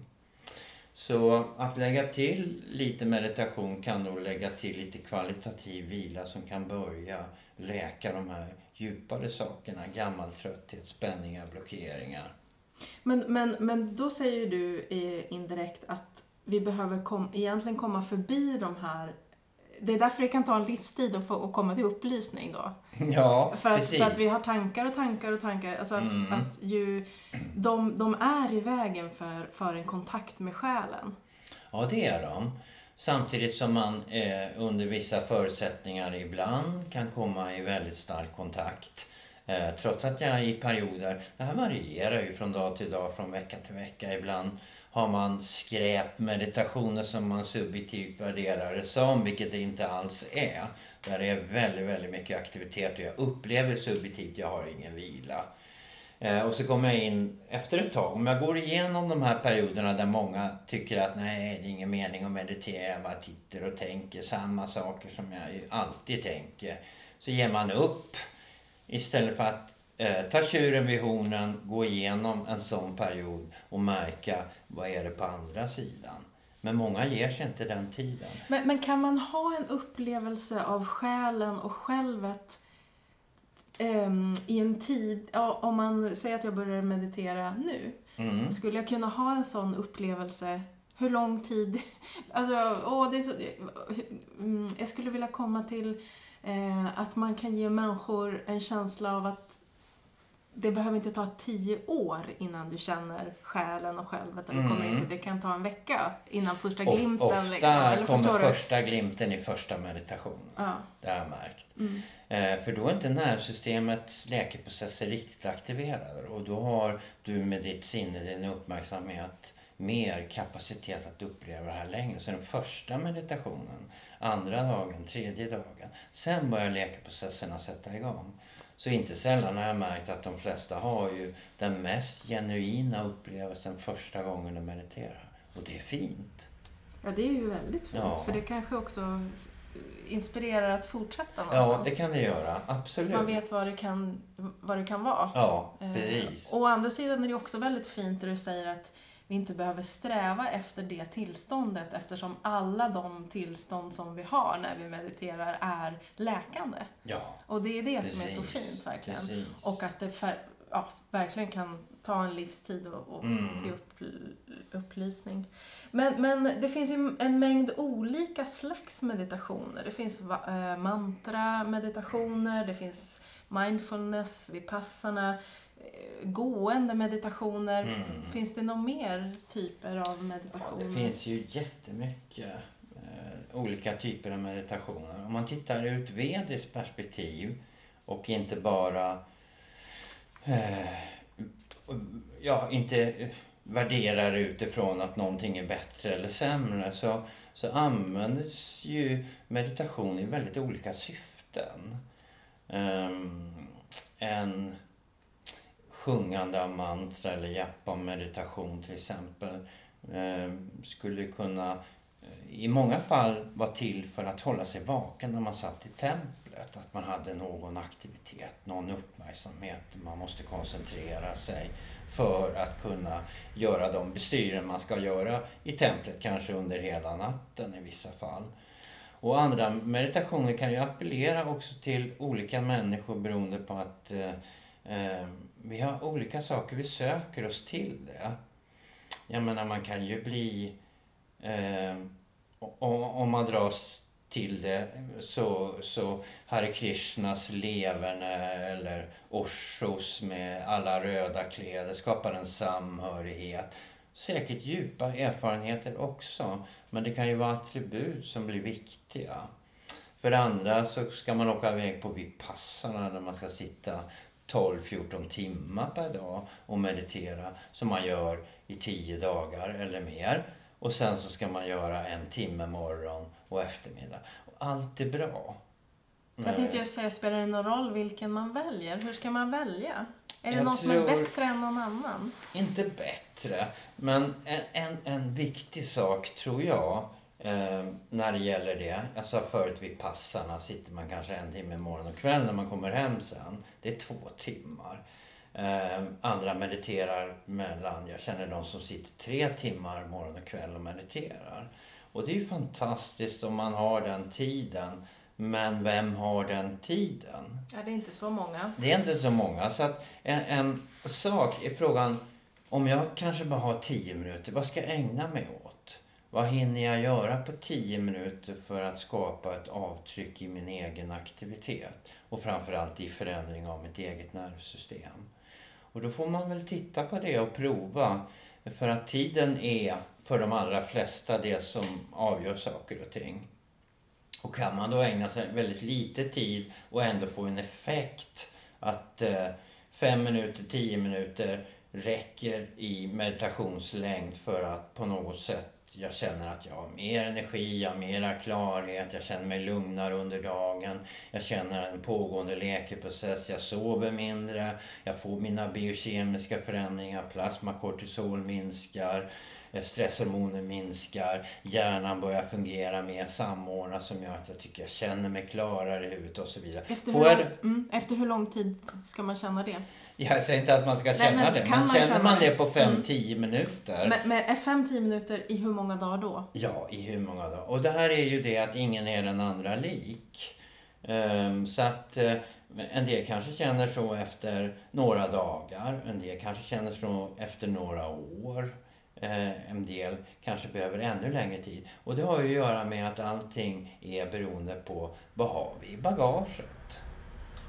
Så att lägga till lite meditation kan nog lägga till lite kvalitativ vila som kan börja läka de här djupare sakerna. Gammal trötthet, spänningar, blockeringar. Men, men, men då säger du indirekt att vi behöver kom, egentligen komma förbi de här det är därför det kan ta en livstid att, få, att komma till upplysning då. Ja, för att, precis. För att vi har tankar och tankar och tankar. Alltså att, mm. att ju, de, de är i vägen för, för en kontakt med själen. Ja, det är de. Samtidigt som man eh, under vissa förutsättningar ibland kan komma i väldigt stark kontakt. Eh, trots att jag i perioder, det här varierar ju från dag till dag, från vecka till vecka. Ibland har man skräpmeditationer som man subjektivt värderar det som, vilket det inte alls är. Där det är väldigt, väldigt mycket aktivitet och jag upplever subjektivt, jag har ingen vila. Eh, och så kommer jag in efter ett tag. Om jag går igenom de här perioderna där många tycker att nej, det är ingen mening att meditera, jag bara tittar och tänker samma saker som jag alltid tänker. Så ger man upp istället för att eh, ta tjuren vid hornen, gå igenom en sån period och märka vad är det på andra sidan. Men många ger sig inte den tiden. Men, men kan man ha en upplevelse av själen och självet um, i en tid, ja, om man säger att jag börjar meditera nu, mm. skulle jag kunna ha en sån upplevelse hur lång tid? Alltså, åh, det är så, mm, jag skulle vilja komma till eh, att man kan ge människor en känsla av att det behöver inte ta tio år innan du känner själen och självet. Eller kommer mm. inte, det kan ta en vecka innan första glimten. Ofta liksom. Eller kommer första glimten i första meditationen. Ja. Det har jag märkt. Mm. Eh, för då är inte nervsystemets läkeprocesser riktigt aktiverade. Och då har du med ditt sinne, din uppmärksamhet, mer kapacitet att uppleva det här längre. Så den första meditationen, andra dagen, tredje dagen. Sen börjar läkeprocesserna sätta igång. Så inte sällan har jag märkt att de flesta har ju den mest genuina upplevelsen första gången de mediterar. Och det är fint. Ja, det är ju väldigt fint. Ja. För det kanske också inspirerar att fortsätta någonstans. Ja, det kan det göra. Absolut. Man vet vad det kan, vad det kan vara. Ja, eh, precis. Eh, och å andra sidan är det också väldigt fint när du säger att vi inte behöver sträva efter det tillståndet eftersom alla de tillstånd som vi har när vi mediterar är läkande. Ja, och det är det precis. som är så fint verkligen. Precis. Och att det för, ja, verkligen kan ta en livstid och, och mm. till upp, upplysning. Men, men det finns ju en mängd olika slags meditationer. Det finns äh, mantra-meditationer, det finns mindfulness, vipassana gående meditationer. Mm. Finns det några mer typer av meditationer? Ja, det finns ju jättemycket eh, olika typer av meditationer. Om man tittar ur ett vediskt perspektiv och inte bara eh, ja, inte värderar utifrån att någonting är bättre eller sämre så, så används ju meditation i väldigt olika syften. Um, en sjungande av mantra eller japa meditation till exempel eh, skulle kunna eh, i många fall vara till för att hålla sig vaken när man satt i templet. Att man hade någon aktivitet, någon uppmärksamhet. Man måste koncentrera sig för att kunna göra de bestyren man ska göra i templet, kanske under hela natten i vissa fall. Och andra meditationer kan ju appellera också till olika människor beroende på att eh, eh, vi har olika saker vi söker oss till det. Jag menar man kan ju bli, eh, om man dras till det så, så Hare Krishnas leverne eller Oshos med alla röda kläder skapar en samhörighet. Säkert djupa erfarenheter också, men det kan ju vara attribut som blir viktiga. För det andra så ska man åka iväg på Vipassana när man ska sitta 12-14 timmar per dag och meditera som man gör i 10 dagar eller mer. Och sen så ska man göra en timme morgon och eftermiddag. Allt är bra. Jag tänkte just säga, spelar det någon roll vilken man väljer? Hur ska man välja? Är det Jag någon som är bättre än någon annan? Inte bättre, men en, en, en viktig sak tror jag eh, när det gäller det. Jag sa förut vid passarna sitter man kanske en timme morgon och kväll när man kommer hem sen. Det är två timmar. Eh, andra mediterar mellan, jag känner de som sitter tre timmar morgon och kväll och mediterar. Och det är ju fantastiskt om man har den tiden. Men vem har den tiden? Ja, det är inte så många. Det är inte så många. Så att en, en sak är frågan, om jag kanske bara har tio minuter, vad ska jag ägna mig åt? Vad hinner jag göra på tio minuter för att skapa ett avtryck i min egen aktivitet? Och framförallt i förändring av mitt eget nervsystem. Och då får man väl titta på det och prova. För att tiden är för de allra flesta det som avgör saker och ting. Och kan man då ägna sig väldigt lite tid och ändå få en effekt att eh, fem minuter, tio minuter räcker i meditationslängd för att på något sätt jag känner att jag har mer energi, jag har mera klarhet, jag känner mig lugnare under dagen. Jag känner en pågående läkeprocess, jag sover mindre, jag får mina biokemiska förändringar, plasma, kortisol minskar, eh, stresshormoner minskar, hjärnan börjar fungera mer samordnat som gör att jag tycker jag känner mig klarare i huvudet och så vidare. Efter hur, lång, mm, efter hur lång tid ska man känna det? Jag säger inte att man ska känna men det, men man känner man det? det på Mm. 5-10 minuter Men, men är fem, tio minuter i hur många dagar då? Ja, i hur många dagar? Och det här är ju det att ingen är den andra lik. Ehm, så att eh, en del kanske känner så efter några dagar, en del kanske känner så efter några år. Eh, en del kanske behöver ännu längre tid. Och det har ju att göra med att allting är beroende på vad har vi i bagaget.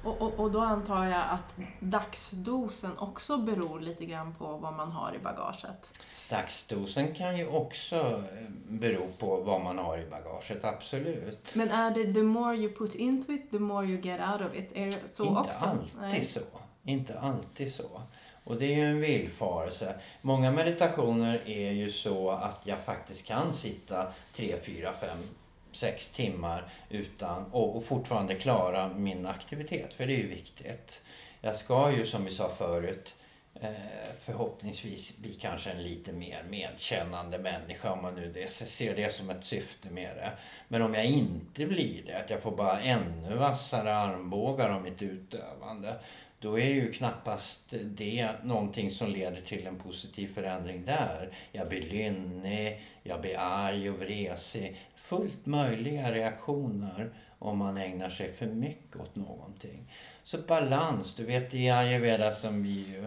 Och, och, och då antar jag att dagsdosen också beror lite grann på vad man har i bagaget. Dagsdosen kan ju också eh, bero på vad man har i bagaget, absolut. Men är det the more you put into it, the more you get out of it? Är det så inte också? alltid Nej. så. Inte alltid så. Och det är ju en villfarelse. Många meditationer är ju så att jag faktiskt kan sitta 3, 4, 5, sex timmar utan och, och fortfarande klara min aktivitet. För det är ju viktigt. Jag ska ju som vi sa förut eh, förhoppningsvis bli kanske en lite mer medkännande människa om man nu det, ser det som ett syfte med det. Men om jag inte blir det, att jag får bara ännu vassare armbågar om mitt utövande, då är ju knappast det någonting som leder till en positiv förändring där. Jag blir lynnig, jag blir arg och vresig. Fullt möjliga reaktioner om man ägnar sig för mycket åt någonting. Så balans, du vet i ayurveda som vi ju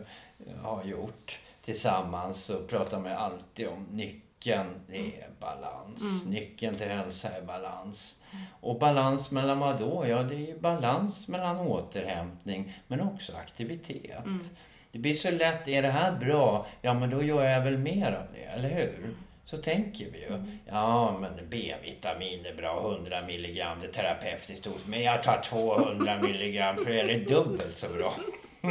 har gjort tillsammans så pratar man alltid om nyckeln, det är balans. Mm. Nyckeln till hälsa är balans. Och balans mellan vad då? Ja, det är ju balans mellan återhämtning men också aktivitet. Mm. Det blir så lätt, är det här bra? Ja, men då gör jag väl mer av det, eller hur? Så tänker vi ju. Mm. Ja, men B-vitamin är bra, 100 milligram, det är terapeutiskt dos. Men jag tar 200 milligram för det är dubbelt så bra.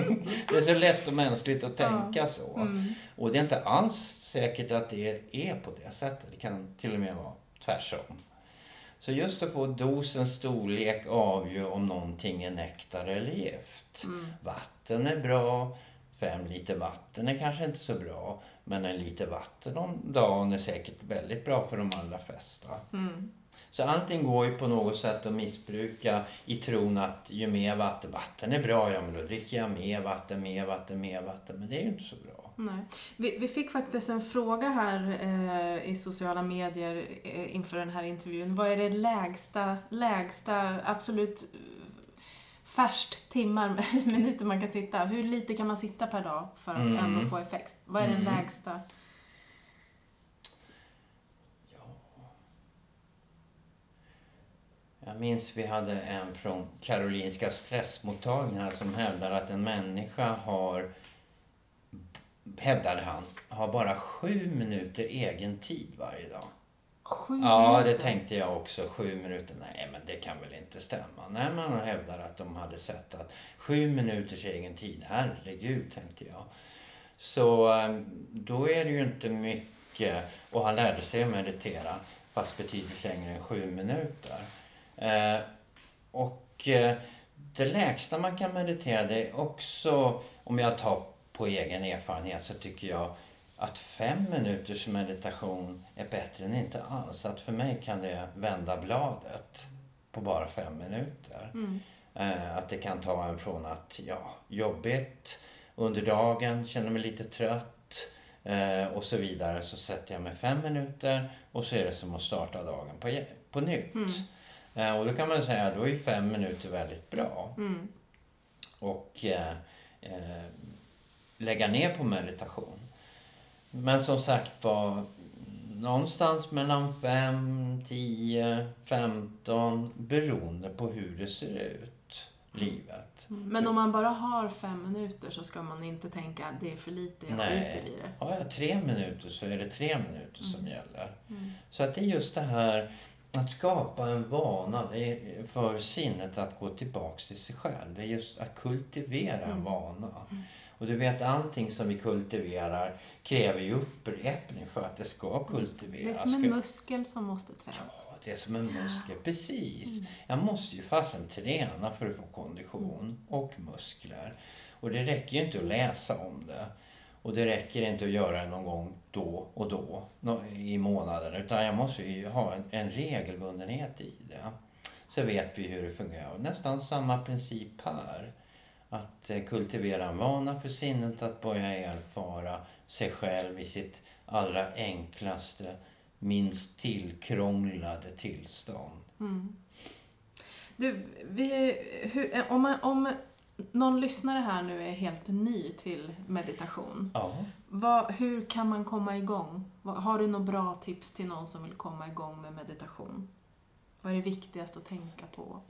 Det är så lätt och mänskligt att tänka så. Mm. Och det är inte alls säkert att det är på det sättet. Det kan till och med vara tvärsom. Så just att få dosens storlek avgör om någonting är nektar eller gift. Mm. Vatten är bra, fem liter vatten är kanske inte så bra. Men en liter vatten om dagen är säkert väldigt bra för de allra flesta. Mm. Så allting går ju på något sätt att missbruka i tron att ju mer vatten, vatten är bra, ja men då dricker jag mer vatten, mer vatten, mer vatten. Men det är ju inte så bra. Nej. Vi, vi fick faktiskt en fråga här eh, i sociala medier eh, inför den här intervjun. Vad är det lägsta, lägsta, absolut färskt timmar, minuter man kan sitta? Hur lite kan man sitta per dag för att Mm. ändå få effekt? Vad är den Mm. lägsta? Jag minns vi hade en från Karolinska stressmottagningen här som hävdar att en människa har, hävdade han, har bara sju minuter egen tid varje dag. Sju Ja, det minuter? tänkte jag också. Sju minuter, nej men det kan väl inte stämma. Nej, man hävdar att de hade sett att sju minuters egen tid, herregud, tänkte jag. Så eh, då är det ju inte mycket. Och han lärde sig att meditera, fast betydligt längre än sju minuter. Eh, och eh, det lägsta man kan meditera, det är också, om jag tar på egen erfarenhet, så tycker jag att fem minuters meditation är bättre än inte alls. Att för mig kan det vända bladet på bara fem minuter. Mm. Eh, att det kan ta en från att, ja, jobbigt under dagen, känner mig lite trött eh, och så vidare. Så sätter jag mig fem minuter och så är det som att starta dagen på, på nytt. Mm. Eh, och då kan man säga, då är fem minuter väldigt bra. Mm. Och eh, eh, lägga ner på meditation. Men som sagt var, någonstans mellan 5, 10, 15 beroende på hur det ser ut, livet. Men om man bara har fem minuter så ska man inte tänka att det är för lite, jag Nej. skiter i det. Har jag tre minuter så är det tre minuter som gäller. Mm. Så att det är just det här att skapa en vana för sinnet att gå tillbaks till sig själv. Det är just att kultivera en Mm. vana. Och du vet allting som vi kultiverar kräver ju upprepning för att det ska kultiveras. Det är som en muskel som måste tränas. Ja, det är som en muskel. Precis. Jag måste ju fasen träna för att få kondition och muskler. Och det räcker ju inte att läsa om det. Och det räcker inte att göra det någon gång då och då i månaden. Utan jag måste ju ha en, en regelbundenhet i det. Så vet vi hur det fungerar. Och nästan samma princip här. Att eh, kultivera vana för sinnet att börja erfara sig själv i sitt allra enklaste, minst tillkrånglade tillstånd. Mm. Du, vi, hur, om, man, om någon lyssnare här nu är helt ny till meditation, Ja. vad, hur kan man komma igång? Har du några bra tips till någon som vill komma igång med meditation? Vad är det viktigaste att tänka på?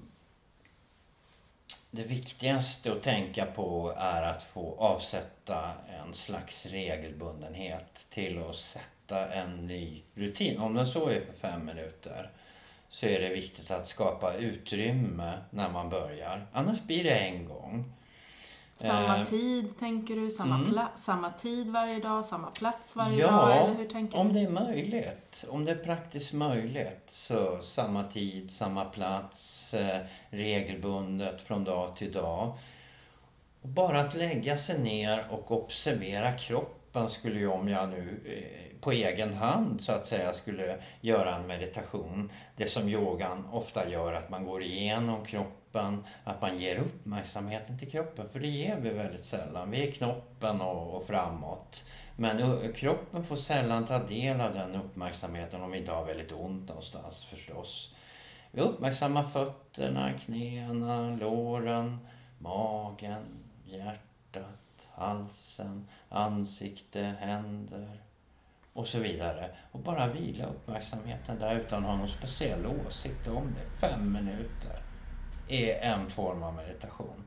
Det viktigaste att tänka på är att få avsätta en slags regelbundenhet till att sätta en ny rutin. Om den så är för fem minuter så är det viktigt att skapa utrymme när man börjar. Annars blir det en gång. Samma Eh, tid, tänker du? Samma, mm. samma tid varje dag? Samma plats varje Ja, dag? Eller hur tänker Om du? det är möjligt, om det är praktiskt möjligt, så samma tid, samma plats, eh, regelbundet från dag till dag. Och bara att lägga sig ner och observera kroppen skulle ju om jag nu eh, på egen hand så att säga skulle göra en meditation. Det som yogan ofta gör, att man går igenom kroppen, att man ger uppmärksamheten till kroppen. För det ger vi väldigt sällan. Vi är knoppen och, och framåt. Men kroppen får sällan ta del av den uppmärksamheten om vi inte har väldigt ont någonstans förstås. Vi uppmärksammar fötterna, knäna, låren, magen, hjärtat, halsen, ansikte, händer och så vidare. Och bara vila uppmärksamheten där utan att ha någon speciell åsikt om det. Fem minuter är en form av meditation.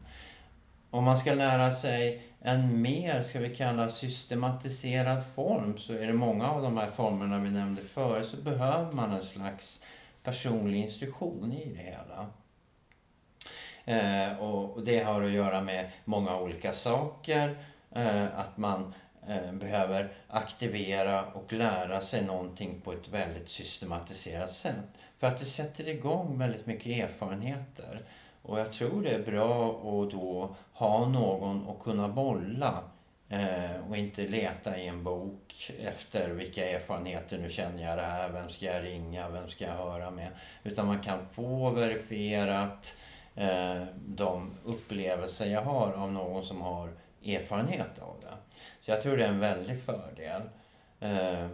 Om man ska lära sig en mer, ska vi kalla systematiserad form, så är det många av de här formerna vi nämnde förut, så behöver man en slags personlig instruktion i det hela. Eh, och, och det har att göra med många olika saker. Eh, att man Eh, behöver aktivera och lära sig någonting på ett väldigt systematiserat sätt. För att det sätter igång väldigt mycket erfarenheter. Och jag tror det är bra att då ha någon att kunna bolla Eh, och inte leta i en bok efter vilka erfarenheter, nu känner jag det här, vem ska jag ringa, vem ska jag höra med? Utan man kan få verifierat eh, de upplevelser jag har av någon som har erfarenhet av det. Så jag tror det är en väldig fördel. Eh,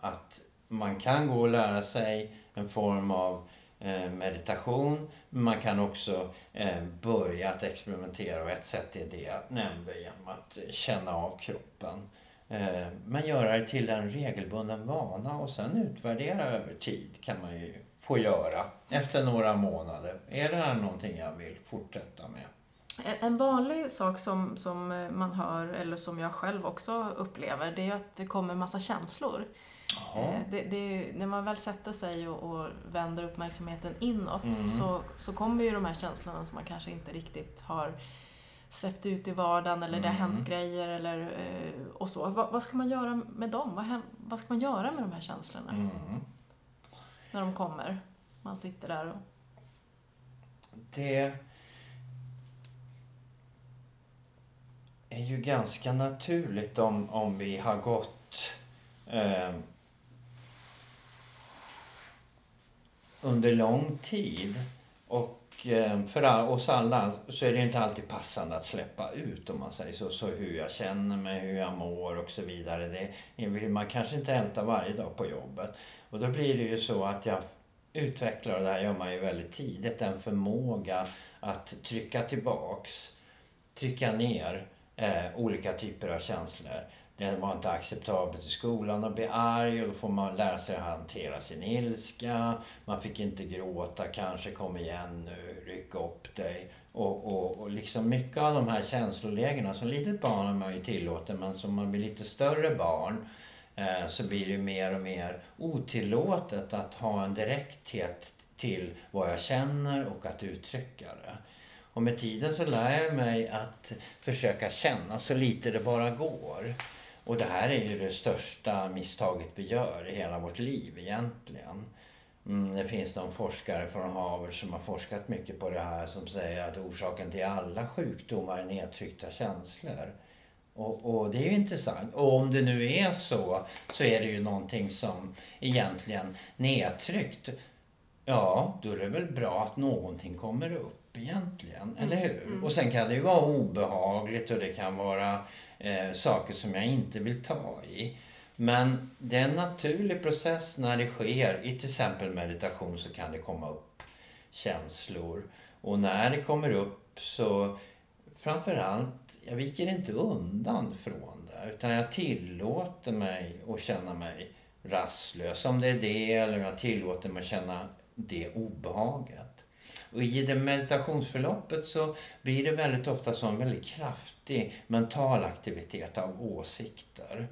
att man kan gå och lära sig en form av eh, meditation. Men man kan också eh, börja att experimentera och ett sätt är det jag nämnde genom att känna av kroppen. Eh, men göra det till en regelbunden vana och sen utvärdera över tid kan man ju få göra efter några månader. Är det här någonting jag vill fortsätta med? En vanlig sak som, som man hör, eller som jag själv också upplever, det är att det kommer massa känslor. Eh, det, det, när man väl sätter sig och, och vänder uppmärksamheten inåt mm. så, så kommer ju de här känslorna som man kanske inte riktigt har släppt ut i vardagen eller mm. det har hänt mm. grejer eller, eh, och så. Va, vad ska man göra med dem? Vad, vad ska man göra med de här känslorna? Mm. När de kommer. Man sitter där och... Det är ju ganska naturligt om, om vi har gått eh, under lång tid. Och eh, för oss alla så är det inte alltid passande att släppa ut om man säger så. Så hur jag känner mig, hur jag mår och så vidare. Det vill man kanske inte älta varje dag på jobbet. Och då blir det ju så att jag utvecklar, och det här gör man ju väldigt tidigt, en förmåga att trycka tillbaks, trycka ner eh, olika typer av känslor. Det var inte acceptabelt i skolan att bli arg och då får man lära sig att hantera sin ilska. Man fick inte gråta kanske, kom igen nu, ryck upp dig. Och, och, och liksom mycket av de här känslolägena, som litet barn är man ju tillåten men som man blir lite större barn eh, så blir det mer och mer otillåtet att ha en direkthet till vad jag känner och att uttrycka det. Och med tiden så lär jag mig att försöka känna så lite det bara går. Och det här är ju det största misstaget vi gör i hela vårt liv egentligen. Mm, det finns någon forskare från Harvard som har forskat mycket på det här som säger att orsaken till alla sjukdomar är nedtryckta känslor. Och, och, det är ju intressant. Och om det nu är så, så är det ju någonting som egentligen nedtryckt. Ja, då är det väl bra att någonting kommer upp egentligen, eller mm, hur? Mm. Och sen kan det ju vara obehagligt och det kan vara eh, saker som jag inte vill ta i. Men det är en naturlig process när det sker. I till exempel meditation så kan det komma upp känslor. Och när det kommer upp så framförallt, jag viker inte undan från det. Utan jag tillåter mig att känna mig rastlös. Om det är det eller jag tillåter mig att känna det obehaget. Och i det meditationsförloppet så blir det väldigt ofta så en väldigt kraftig mental aktivitet av åsikter.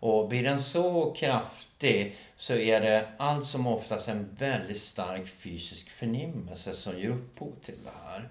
Och blir den så kraftig så är det allt som oftast en väldigt stark fysisk förnimmelse som ger upphov till det här.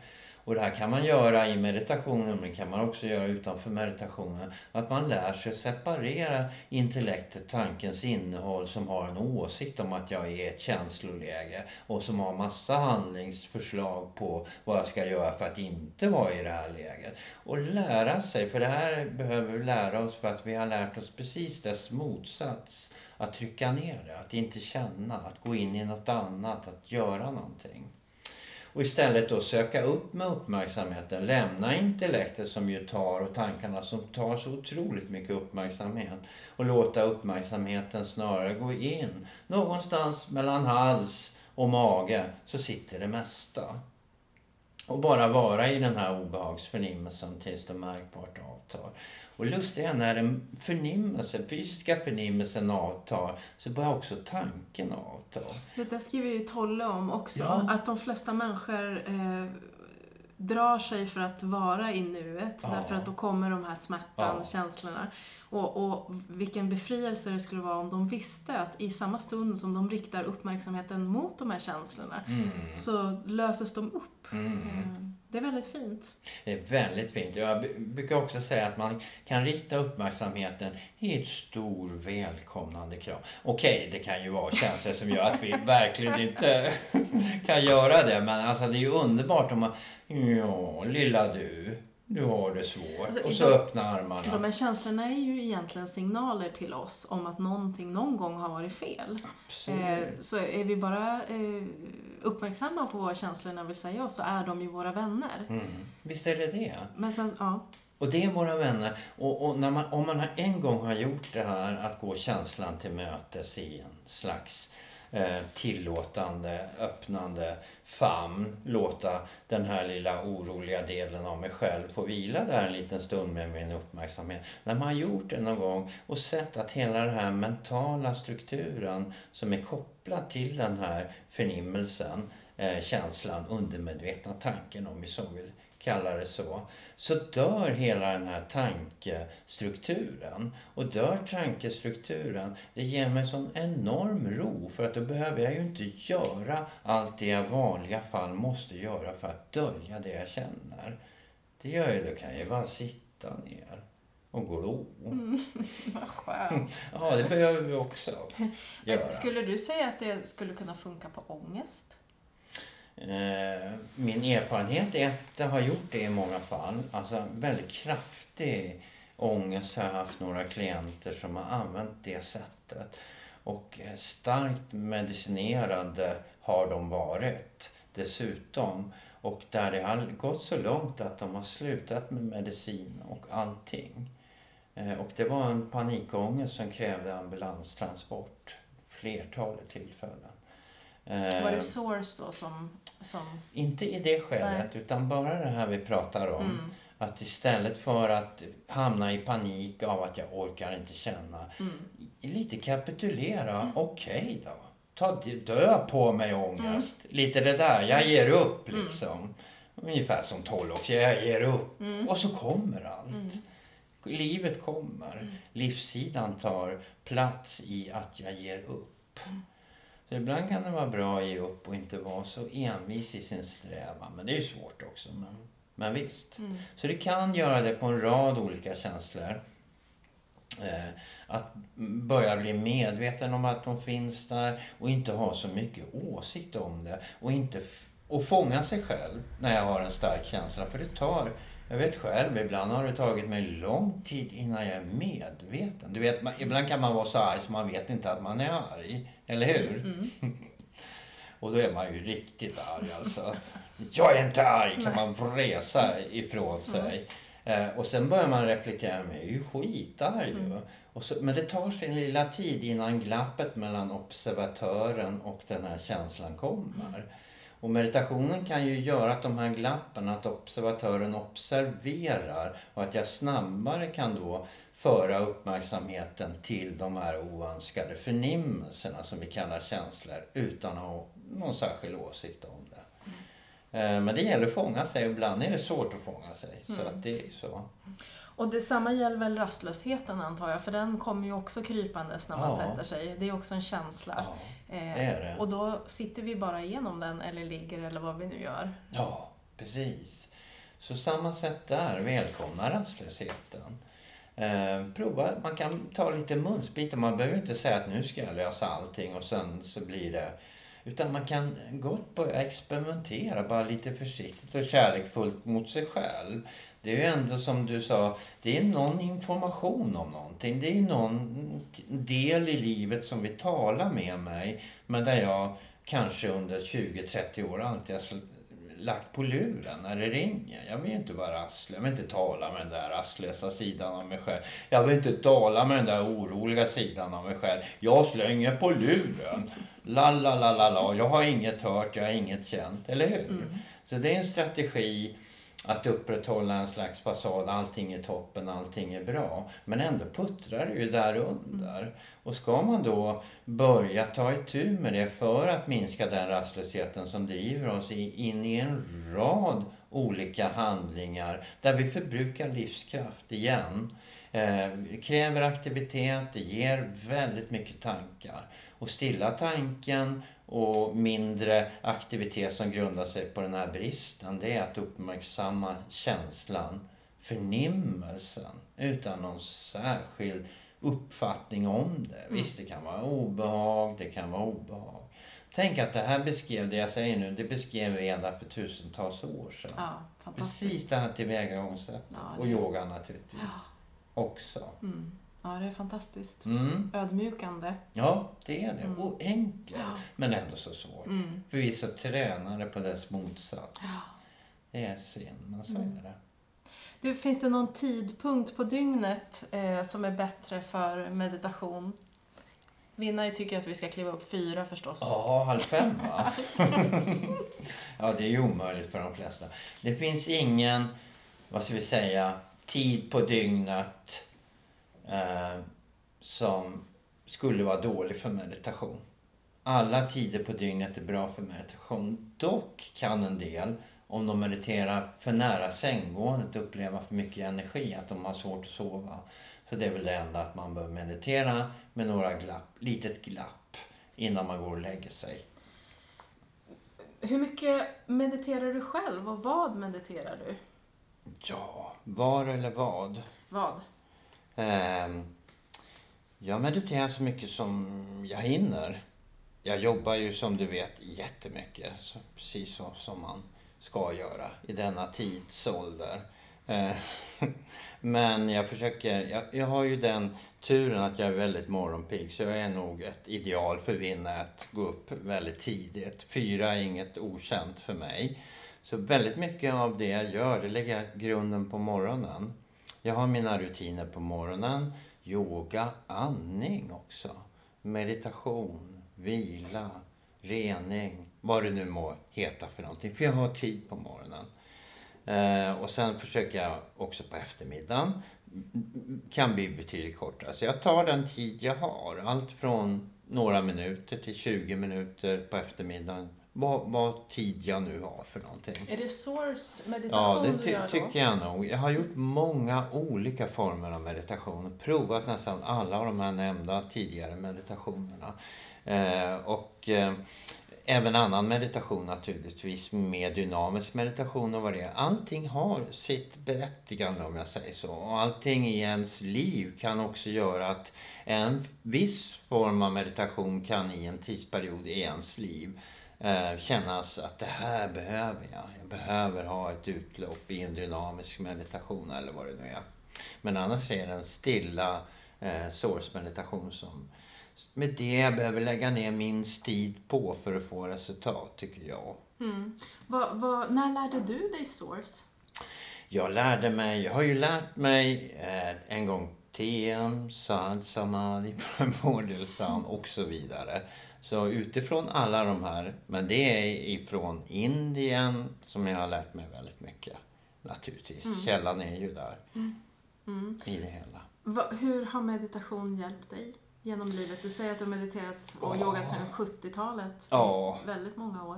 Och det här kan man göra i meditationen, men det kan man också göra utanför meditationen. Att man lär sig separera intellektet, tankens innehåll som har en åsikt om att jag är i ett känsloläge och som har massa handlingsförslag på vad jag ska göra för att inte vara i det här läget. Och lära sig, för det här behöver vi lära oss för att vi har lärt oss precis dess motsats. Att trycka ner det, att inte känna, att gå in i något annat, att göra någonting. Och istället då söka upp med uppmärksamheten. Lämna intellektet som ju tar och tankarna som tar så otroligt mycket uppmärksamhet. Och låta uppmärksamheten snarare gå in. Någonstans mellan hals och mage så sitter det mesta. Och bara vara i den här obehagsförnimmelsen tills det märkbart avtar. Och lustiga när den förnimmelse, fysiska förnimmelsen avtar så börjar också tanken avta. Det där skriver ju Tolle om också. Ja. Att de flesta människor eh, drar sig för att vara i nuet. Ja. Därför att då kommer de här smärtan, ja. känslorna. Och, och vilken befrielse det skulle vara om de visste att i samma stund som de riktar uppmärksamheten mot de här känslorna mm. så löses de upp. Mm. Det är väldigt fint. Det är väldigt fint. Jag brukar också säga att man kan rikta uppmärksamheten i ett stor välkomnande krav. Okej, det kan ju vara känslor som gör att vi verkligen inte kan göra det. Men alltså det är ju underbart om man... Ja, lilla du. du har det svårt. Alltså, och så de- öppna armarna. De här känslorna är ju egentligen signaler till oss om att någonting någon gång har varit fel. Absolut. Eh, så är vi bara eh, uppmärksamma på känslorna vill säga oss så är de ju våra vänner. Mm. Visst är det det? Men sen, ja. Och det är våra vänner. Och, och när man, om man en gång har gjort det här att gå känslan till mötes i en slags eh, tillåtande, öppnande famn. Låta den här lilla oroliga delen av mig själv få vila där en liten stund med min uppmärksamhet. När man har gjort det någon gång och sett att hela den här mentala strukturen som är kopplad till den här förnimmelsen, eh, känslan, undermedvetna tanken om vi så vill kalla det så, så dör hela den här tankestrukturen. Och dör tankestrukturen, det ger mig sån enorm ro för att då behöver jag ju inte göra allt det jag i vanliga fall måste göra för att dölja det jag känner. Det gör jag, då kan jag ju bara sitta ner och glo. Vad skönt. Ja, det behöver vi också göra. Skulle du säga att det skulle kunna funka på ångest? Eh, Min erfarenhet är att det har gjort det i många fall. Alltså väldigt kraftig ångest har jag haft några klienter som har använt det sättet. Och eh, starkt medicinerade har de varit dessutom. Och där det har gått så långt att de har slutat med medicin och allting. Eh, Och det var en panikångest som krävde ambulanstransport flertalet tillfällen. Var det source då som... som inte i det skedet, utan bara det här vi pratar om. mm, Att istället för att hamna i panik av att jag orkar inte känna, mm, lite kapitulera. Okej då. Ta, dö på mig ångest. Lite det där, jag ger upp liksom. Ungefär som Tollox, jag ger upp. mm, Och så kommer allt. Livet kommer. Livssidan tar plats i att jag ger upp. Så ibland kan det vara bra att ge upp och inte vara så envis i sin strävan. Men det är ju svårt också. Men, men visst. mm. Så det kan göra det på en rad olika känslor. Eh, att börja bli medveten om att de finns där och inte ha så mycket åsikt om det. Och, inte och fånga sig själv när jag har en stark känsla. För det tar, jag vet själv, ibland har det tagit mig lång tid innan jag är medveten. Du vet, ibland kan man vara så arg så man vet inte att man är arg. Eller hur? Mm. Och då är man ju riktigt arg alltså. Jag är inte arg kan man vresa ifrån sig. Eh, och sen börjar man reflektera, men jag är ju skitarg. Och så, men det tar sin lilla tid innan glappet mellan observatören och den här känslan kommer. Och meditationen kan ju göra att de här glappen, att observatören observerar och att jag snabbare kan då föra uppmärksamheten till de här oönskade förnimmelserna som vi kallar känslor utan att ha någon särskild åsikt om det. Eh, Men det gäller att fånga sig och ibland är det svårt att fånga sig. Så att det är så. Och detsamma gäller väl rastlösheten antar jag, för den kommer ju också krypandes när man Ja. sätter sig. Det är också en känsla. Ja, Eh, det är det. Och då sitter vi bara igenom den eller ligger eller vad vi nu gör. ja precis. Så samma sätt där, välkomna rastlösheten. Eh, prova, man kan ta lite munsbitar. Man behöver inte säga att nu ska jag lösa allting och sen så blir det... Utan man kan gott börja experimentera, bara lite försiktigt och kärleksfullt mot sig själv. Det är ju ändå som du sa, det är någon information om någonting. Det är någon del i livet som vill tala med mig. Men där jag kanske under 20-30 år alltid har lagt på luren när det ringer. Jag vill ju inte vara rastlös. Jag vill inte tala med den där rastlösa sidan av mig själv. Jag vill inte tala med den där oroliga sidan av mig själv. Jag slänger på luren. La, la, la, la, la. Jag har inget hört, jag har inget känt. Eller hur? Så det är en strategi att upprätthålla en slags fasad. Allting är toppen, allting är bra. Men ändå puttrar det ju där under. Och ska man då börja ta itu med det för att minska den rastlösheten som driver oss in i en rad olika handlingar där vi förbrukar livskraft igen. Eh, kräver aktivitet, det ger väldigt mycket tankar. Och stilla tanken och mindre aktivitet som grundar sig på den här bristen, det är att uppmärksamma känslan, förnimmelsen, utan någon särskild uppfattning om det. Visst, det kan vara obehag, det kan vara obehag. Tänk att det här beskrev, det jag säger nu, det beskrev redan för tusentals år sedan. Ja. Precis det här tillvägagångssättet. Ja, det- Och yoga naturligtvis Ja. också. Mm. Ja, det är fantastiskt. Mm. Ödmjukande. Ja, det är det. Mm. Och enkelt. Ja. Men ändå så svårt. Mm. För vi är så tränade på dess motsats. Ja. Det är synd, men så Mm. är det. Du, finns det någon tidpunkt på dygnet eh, som är bättre för meditation? Vinnare tycker att vi ska kliva upp fyra förstås. Ja, halv fem va? ja, det är ju omöjligt för de flesta. Det finns ingen, vad ska vi säga, tid på dygnet eh, som skulle vara dålig för meditation. Alla tider på dygnet är bra för meditation. Dock kan en del, om de mediterar för nära sänggåendet, uppleva för mycket energi, att de har svårt att sova. Så det är väl det enda att man bör meditera med några glapp, litet glapp innan man går och lägger sig. Hur mycket mediterar du själv och vad mediterar du? Ja, var eller vad? Vad? Ehm, jag mediterar så mycket som jag hinner. Jag jobbar ju som du vet jättemycket, så, precis så som man ska göra i denna tidsålder. Eh, men jag försöker, jag, jag har ju den turen att jag är väldigt morgonpigg så jag är nog ett ideal för vinnare att gå upp väldigt tidigt. Fyra är inget okänt för mig. Så väldigt mycket av det jag gör, det lägger jag grunden på morgonen. Jag har mina rutiner på morgonen. Yoga, andning också. Meditation, vila, rening. Vad det nu må heta för någonting. För jag har tid på morgonen. Eh, och sen försöker jag också på eftermiddagen. Kan bli betydligt kortare. Så jag tar den tid jag har. Allt från några minuter till 20 minuter på eftermiddagen. Vad, vad tid jag nu har för någonting. Är det source Ja, meditation det du ty- gör då? tycker jag nog. Jag har gjort många olika former av meditation. Provat nästan alla av de här nämnda tidigare meditationerna. Eh, och eh, även annan meditation naturligtvis, mer dynamisk meditation och vad det är. Allting har sitt berättigande om jag säger så. Och allting i ens liv kan också göra att en viss form av meditation kan i en tidsperiod i ens liv eh, kännas att det här behöver jag. Jag behöver ha ett utlopp i en dynamisk meditation eller vad det nu är. Men annars är det en stilla eh, source-meditation som med det jag behöver lägga ner minst tid på för att få resultat, tycker jag. Mm. Vad, vad, när lärde du dig source? Jag lärde mig, jag har ju lärt mig eh, en gång TM, SAD, Samadhi, Primordial Sound och så vidare. Så utifrån alla de här, men det är ifrån Indien som jag har lärt mig väldigt mycket. Naturligtvis. Källan är ju där Mm. i det hela. Va, hur har meditation hjälpt dig genom livet? Du säger att du har mediterat och Ja. yogat sedan 70-talet. Ja. Väldigt många år.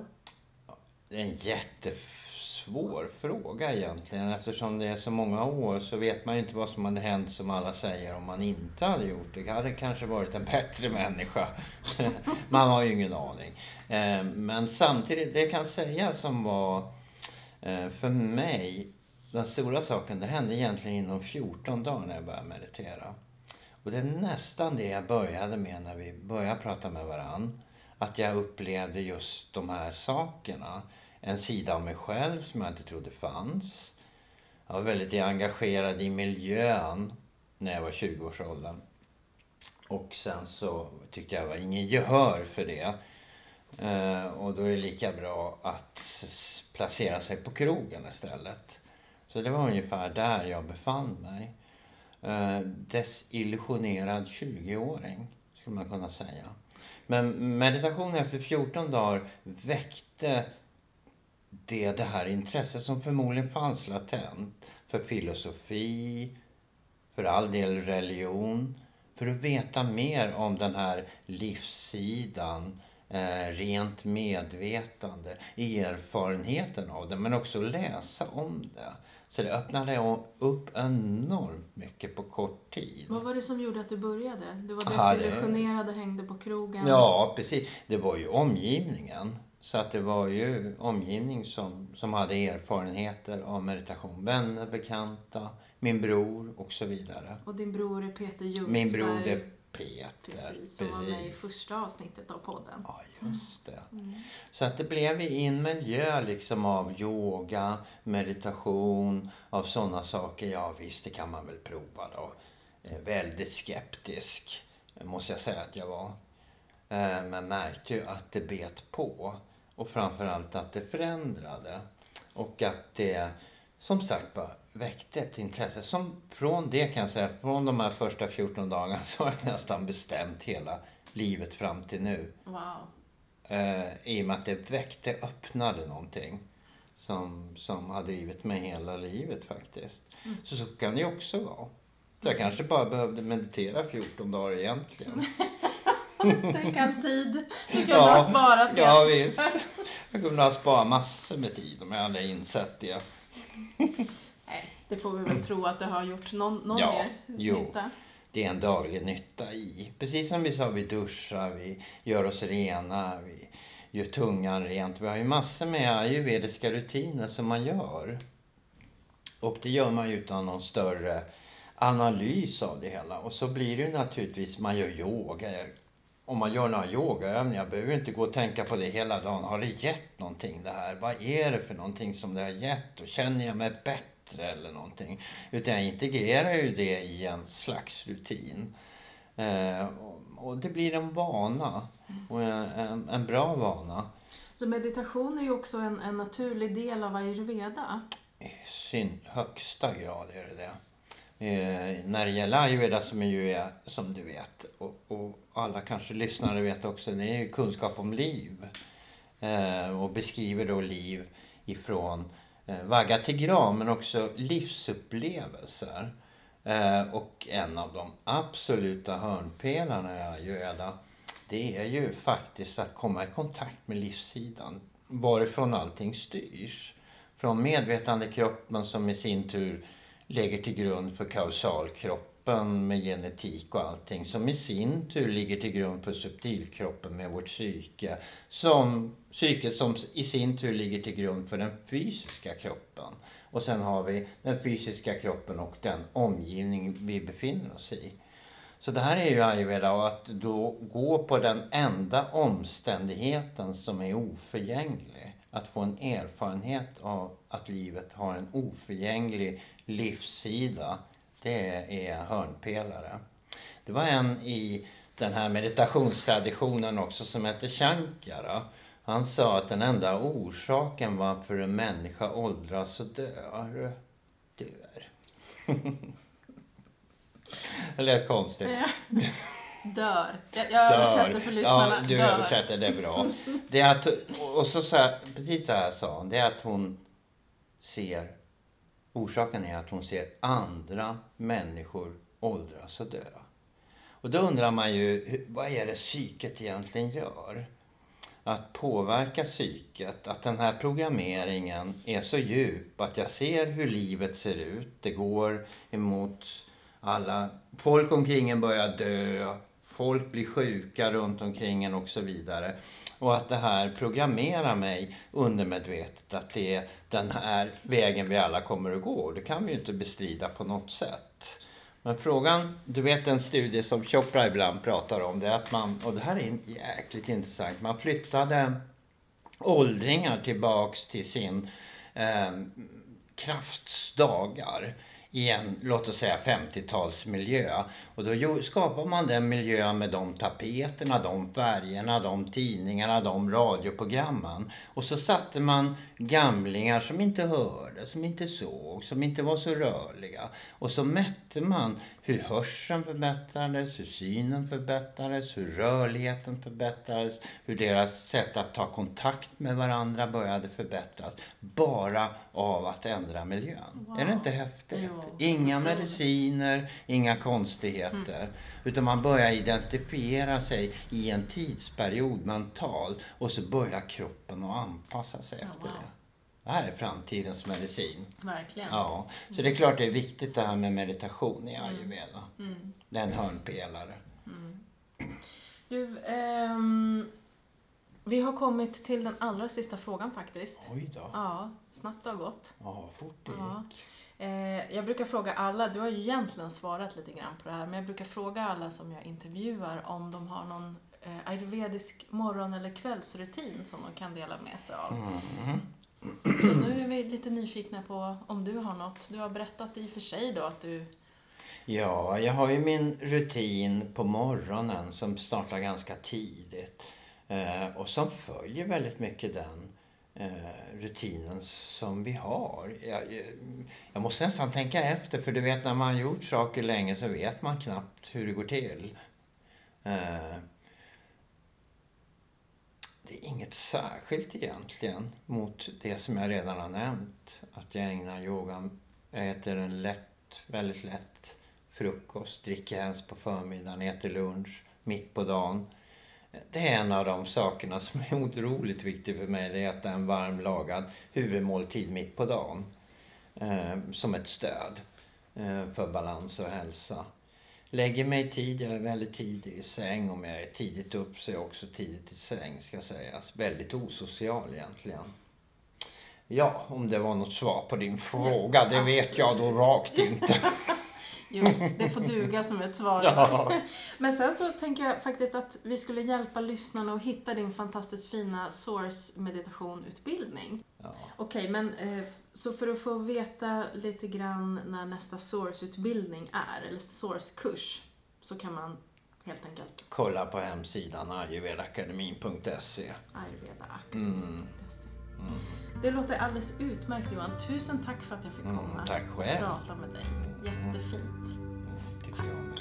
Det är en jättesvår fråga egentligen. Eftersom det är så många år så vet man ju inte vad som hade hänt som alla säger om man inte hade gjort det. Jag hade kanske varit en bättre människa. man har ju ingen aning. Eh, Men samtidigt, det jag kan säga som var eh, för mig den stora saken, det hände egentligen inom 14 dagar när jag började meditera. Och det är nästan det jag började med när vi började prata med varann. Att jag upplevde just de här sakerna. En sida av mig själv som jag inte trodde fanns. Jag var väldigt engagerad i miljön när jag var 20-årsåldern. Och sen så tyckte jag det var ingen gehör för det. Eh, och då är det lika bra att placera sig på krogen istället. Så det var ungefär där jag befann mig. Eh, desillusionerad 20-åring, skulle man kunna säga. Men meditation efter 14 dagar väckte det, det här intresset som förmodligen fanns latent för filosofi, för all del religion, för att veta mer om den här livssidan, eh, rent medvetande, erfarenheten av det, men också läsa om det. Så det öppnade upp enormt mycket på kort tid. Vad var det som gjorde att du började? Du var desillusionerad och hängde på krogen. Ja, precis. Det var ju omgivningen. Så att det var ju omgivning som, som hade erfarenheter av meditation. Vänner, bekanta, min bror och så vidare. Och din bror är Peter Ljungsberg. Min bror är Peter. Precis, som var med i första avsnittet av podden. Ja, just det. Så att det blev i en miljö liksom av yoga, meditation, av sådana saker. Ja visst, det kan man väl prova då. Eh, väldigt skeptisk, måste jag säga att jag var. Eh, men märkte ju att det bet på. Och framförallt att det förändrade. Och att det, som sagt var, väckte ett intresse. Som från det kan jag säga, från de här första 14 dagarna så har jag nästan bestämt hela livet fram till nu. Wow. Eh, I och med att det väckte, öppnade någonting. Som, som har drivit mig hela livet faktiskt. Mm. Så så kan det ju också vara. Så jag kanske bara behövde meditera 14 dagar egentligen. Tänk all tid du kunde ha sparat det. Ja, visst. Jag kunde ha sparat massor med tid om jag hade insett det. Nej, det får vi väl tro att det har gjort någon, någon Ja, mer jo. nytta. Det är en daglig nytta i. Precis som vi sa, vi duschar, vi gör oss rena, vi gör tungan rent. Vi har ju massor med ayurvediska rutiner som man gör. Och det gör man utan någon större analys av det hela. Och så blir det ju naturligtvis, man gör yoga. Om man gör några yogaövningar behöver inte gå och tänka på det hela dagen. Har det gett någonting det här? Vad är det för någonting som det har gett? Och känner jag mig bättre eller någonting? Utan jag integrerar ju det i en slags rutin. Eh, och- det blir en vana. Och en, en, en bra vana. Så meditation är ju också en, en naturlig del av ayurveda. I sin högsta grad är det det. Eh, när det gäller ayurveda som ju är, som du vet, och, och alla kanske lyssnare vet också, det är ju kunskap om liv. Eh, och beskriver då liv ifrån eh, vagga till grav, men också livsupplevelser. Eh, och en av de absoluta hörnpelarna i ayurveda, det är ju faktiskt att komma i kontakt med livssidan. Varifrån allting styrs. Från medvetandekroppen som i sin tur lägger till grund för kausalkroppen med genetik och allting. Som i sin tur ligger till grund för subtilkroppen med vårt psyke. Som psyket som i sin tur ligger till grund för den fysiska kroppen. Och sen har vi den fysiska kroppen och den omgivning vi befinner oss i. Så det här är ju ayurveda och att då gå på den enda omständigheten som är oförgänglig. Att få en erfarenhet av att livet har en oförgänglig livssida. Det är hörnpelare. Det var en i den här meditationstraditionen också som hette Shankara. Han sa att den enda orsaken varför en människa åldras och dör, dör. Det lät konstigt. Ja. Dör. Jag, jag översätter för lyssnarna. Ja, du Dör. översätter, det är bra. Det är att, och så, så här, precis så här sa hon. Det är att hon ser... Orsaken är att hon ser andra människor åldras och dö. Och då undrar man ju, vad är det psyket egentligen gör? Att påverka psyket, att den här programmeringen är så djup att jag ser hur livet ser ut. Det går emot alla... Folk omkring en börjar dö, folk blir sjuka runt omkring en och så vidare. Och att det här programmerar mig undermedvetet att det är den här vägen vi alla kommer att gå. Det kan vi ju inte bestrida på något sätt. Men frågan, du vet en studie som Chopra ibland pratar om, det är att man, och det här är jäkligt intressant, man flyttade åldringar tillbaks till sin eh, kraftsdagar i en, låt oss säga 50-talsmiljö. Och då skapar man den miljön med de tapeterna, de färgerna, de tidningarna, de radioprogrammen. Och så satte man gamlingar som inte hörde, som inte såg, som inte var så rörliga. Och så mätte man hur hörseln förbättrades, hur synen förbättrades, hur rörligheten förbättrades, hur deras sätt att ta kontakt med varandra började förbättras. Bara av att ändra miljön. Wow. Är det inte häftigt? Jo, Inga mediciner, inga konstigheter. Utan man börjar identifiera sig i en tidsperiod mentalt och så börjar kroppen att anpassa sig Ja, efter wow. det. Det här är framtidens medicin. Verkligen. Ja, så det är klart det är viktigt det här med meditation i ayurveda. Mm. Det är en hörnpelare. Du, ehm, vi har kommit till den allra sista frågan faktiskt. Oj då. Ja, snabbt har gått. Ja, fort det Ja. Eh, jag brukar fråga alla, du har ju egentligen svarat lite grann på det här, men jag brukar fråga alla som jag intervjuar om de har någon eh, ayurvedisk morgon eller kvällsrutin som de kan dela med sig av. Mm. Så nu är vi lite nyfikna på om du har något. Du har berättat i och för sig då att du Ja, jag har ju min rutin på morgonen som startar ganska tidigt. Eh, och som följer väldigt mycket den Eh, rutinen som vi har. Jag, jag, måste nästan tänka efter, för du vet när man har gjort saker länge så vet man knappt hur det går till. Eh, det är inget särskilt egentligen mot det som jag redan har nämnt. Att jag ägnar yogan, jag äter en lätt, väldigt lätt frukost, dricker helst på förmiddagen, äter lunch mitt på dagen. Det är en av de sakerna som är otroligt viktig för mig. Det är att äta en varmlagad huvudmåltid mitt på dagen. Eh, som ett stöd eh, för balans och hälsa. Lägger mig tid, jag är väldigt tidig i säng. Om jag är tidigt upp så är jag också tidigt i säng ska sägas. Väldigt osocial egentligen. Ja, om det var något svar på din fråga, det vet jag då rakt inte. Jo, det får duga som ett svar. Ja. Men sen så tänker jag faktiskt att vi skulle hjälpa lyssnarna att hitta din fantastiskt fina Source meditationutbildning. Ja. Okej, men eh, så för att få veta lite grann när nästa Source-utbildning är, eller Source-kurs, så kan man helt enkelt Kolla på hemsidan ayurvedakademin.se. ayurvedaakademi.se. Mm. Det låter alldeles utmärkt Johan. Tusen tack för att jag fick Mm, komma tack och prata med dig. Jättefint. Tycker jag med.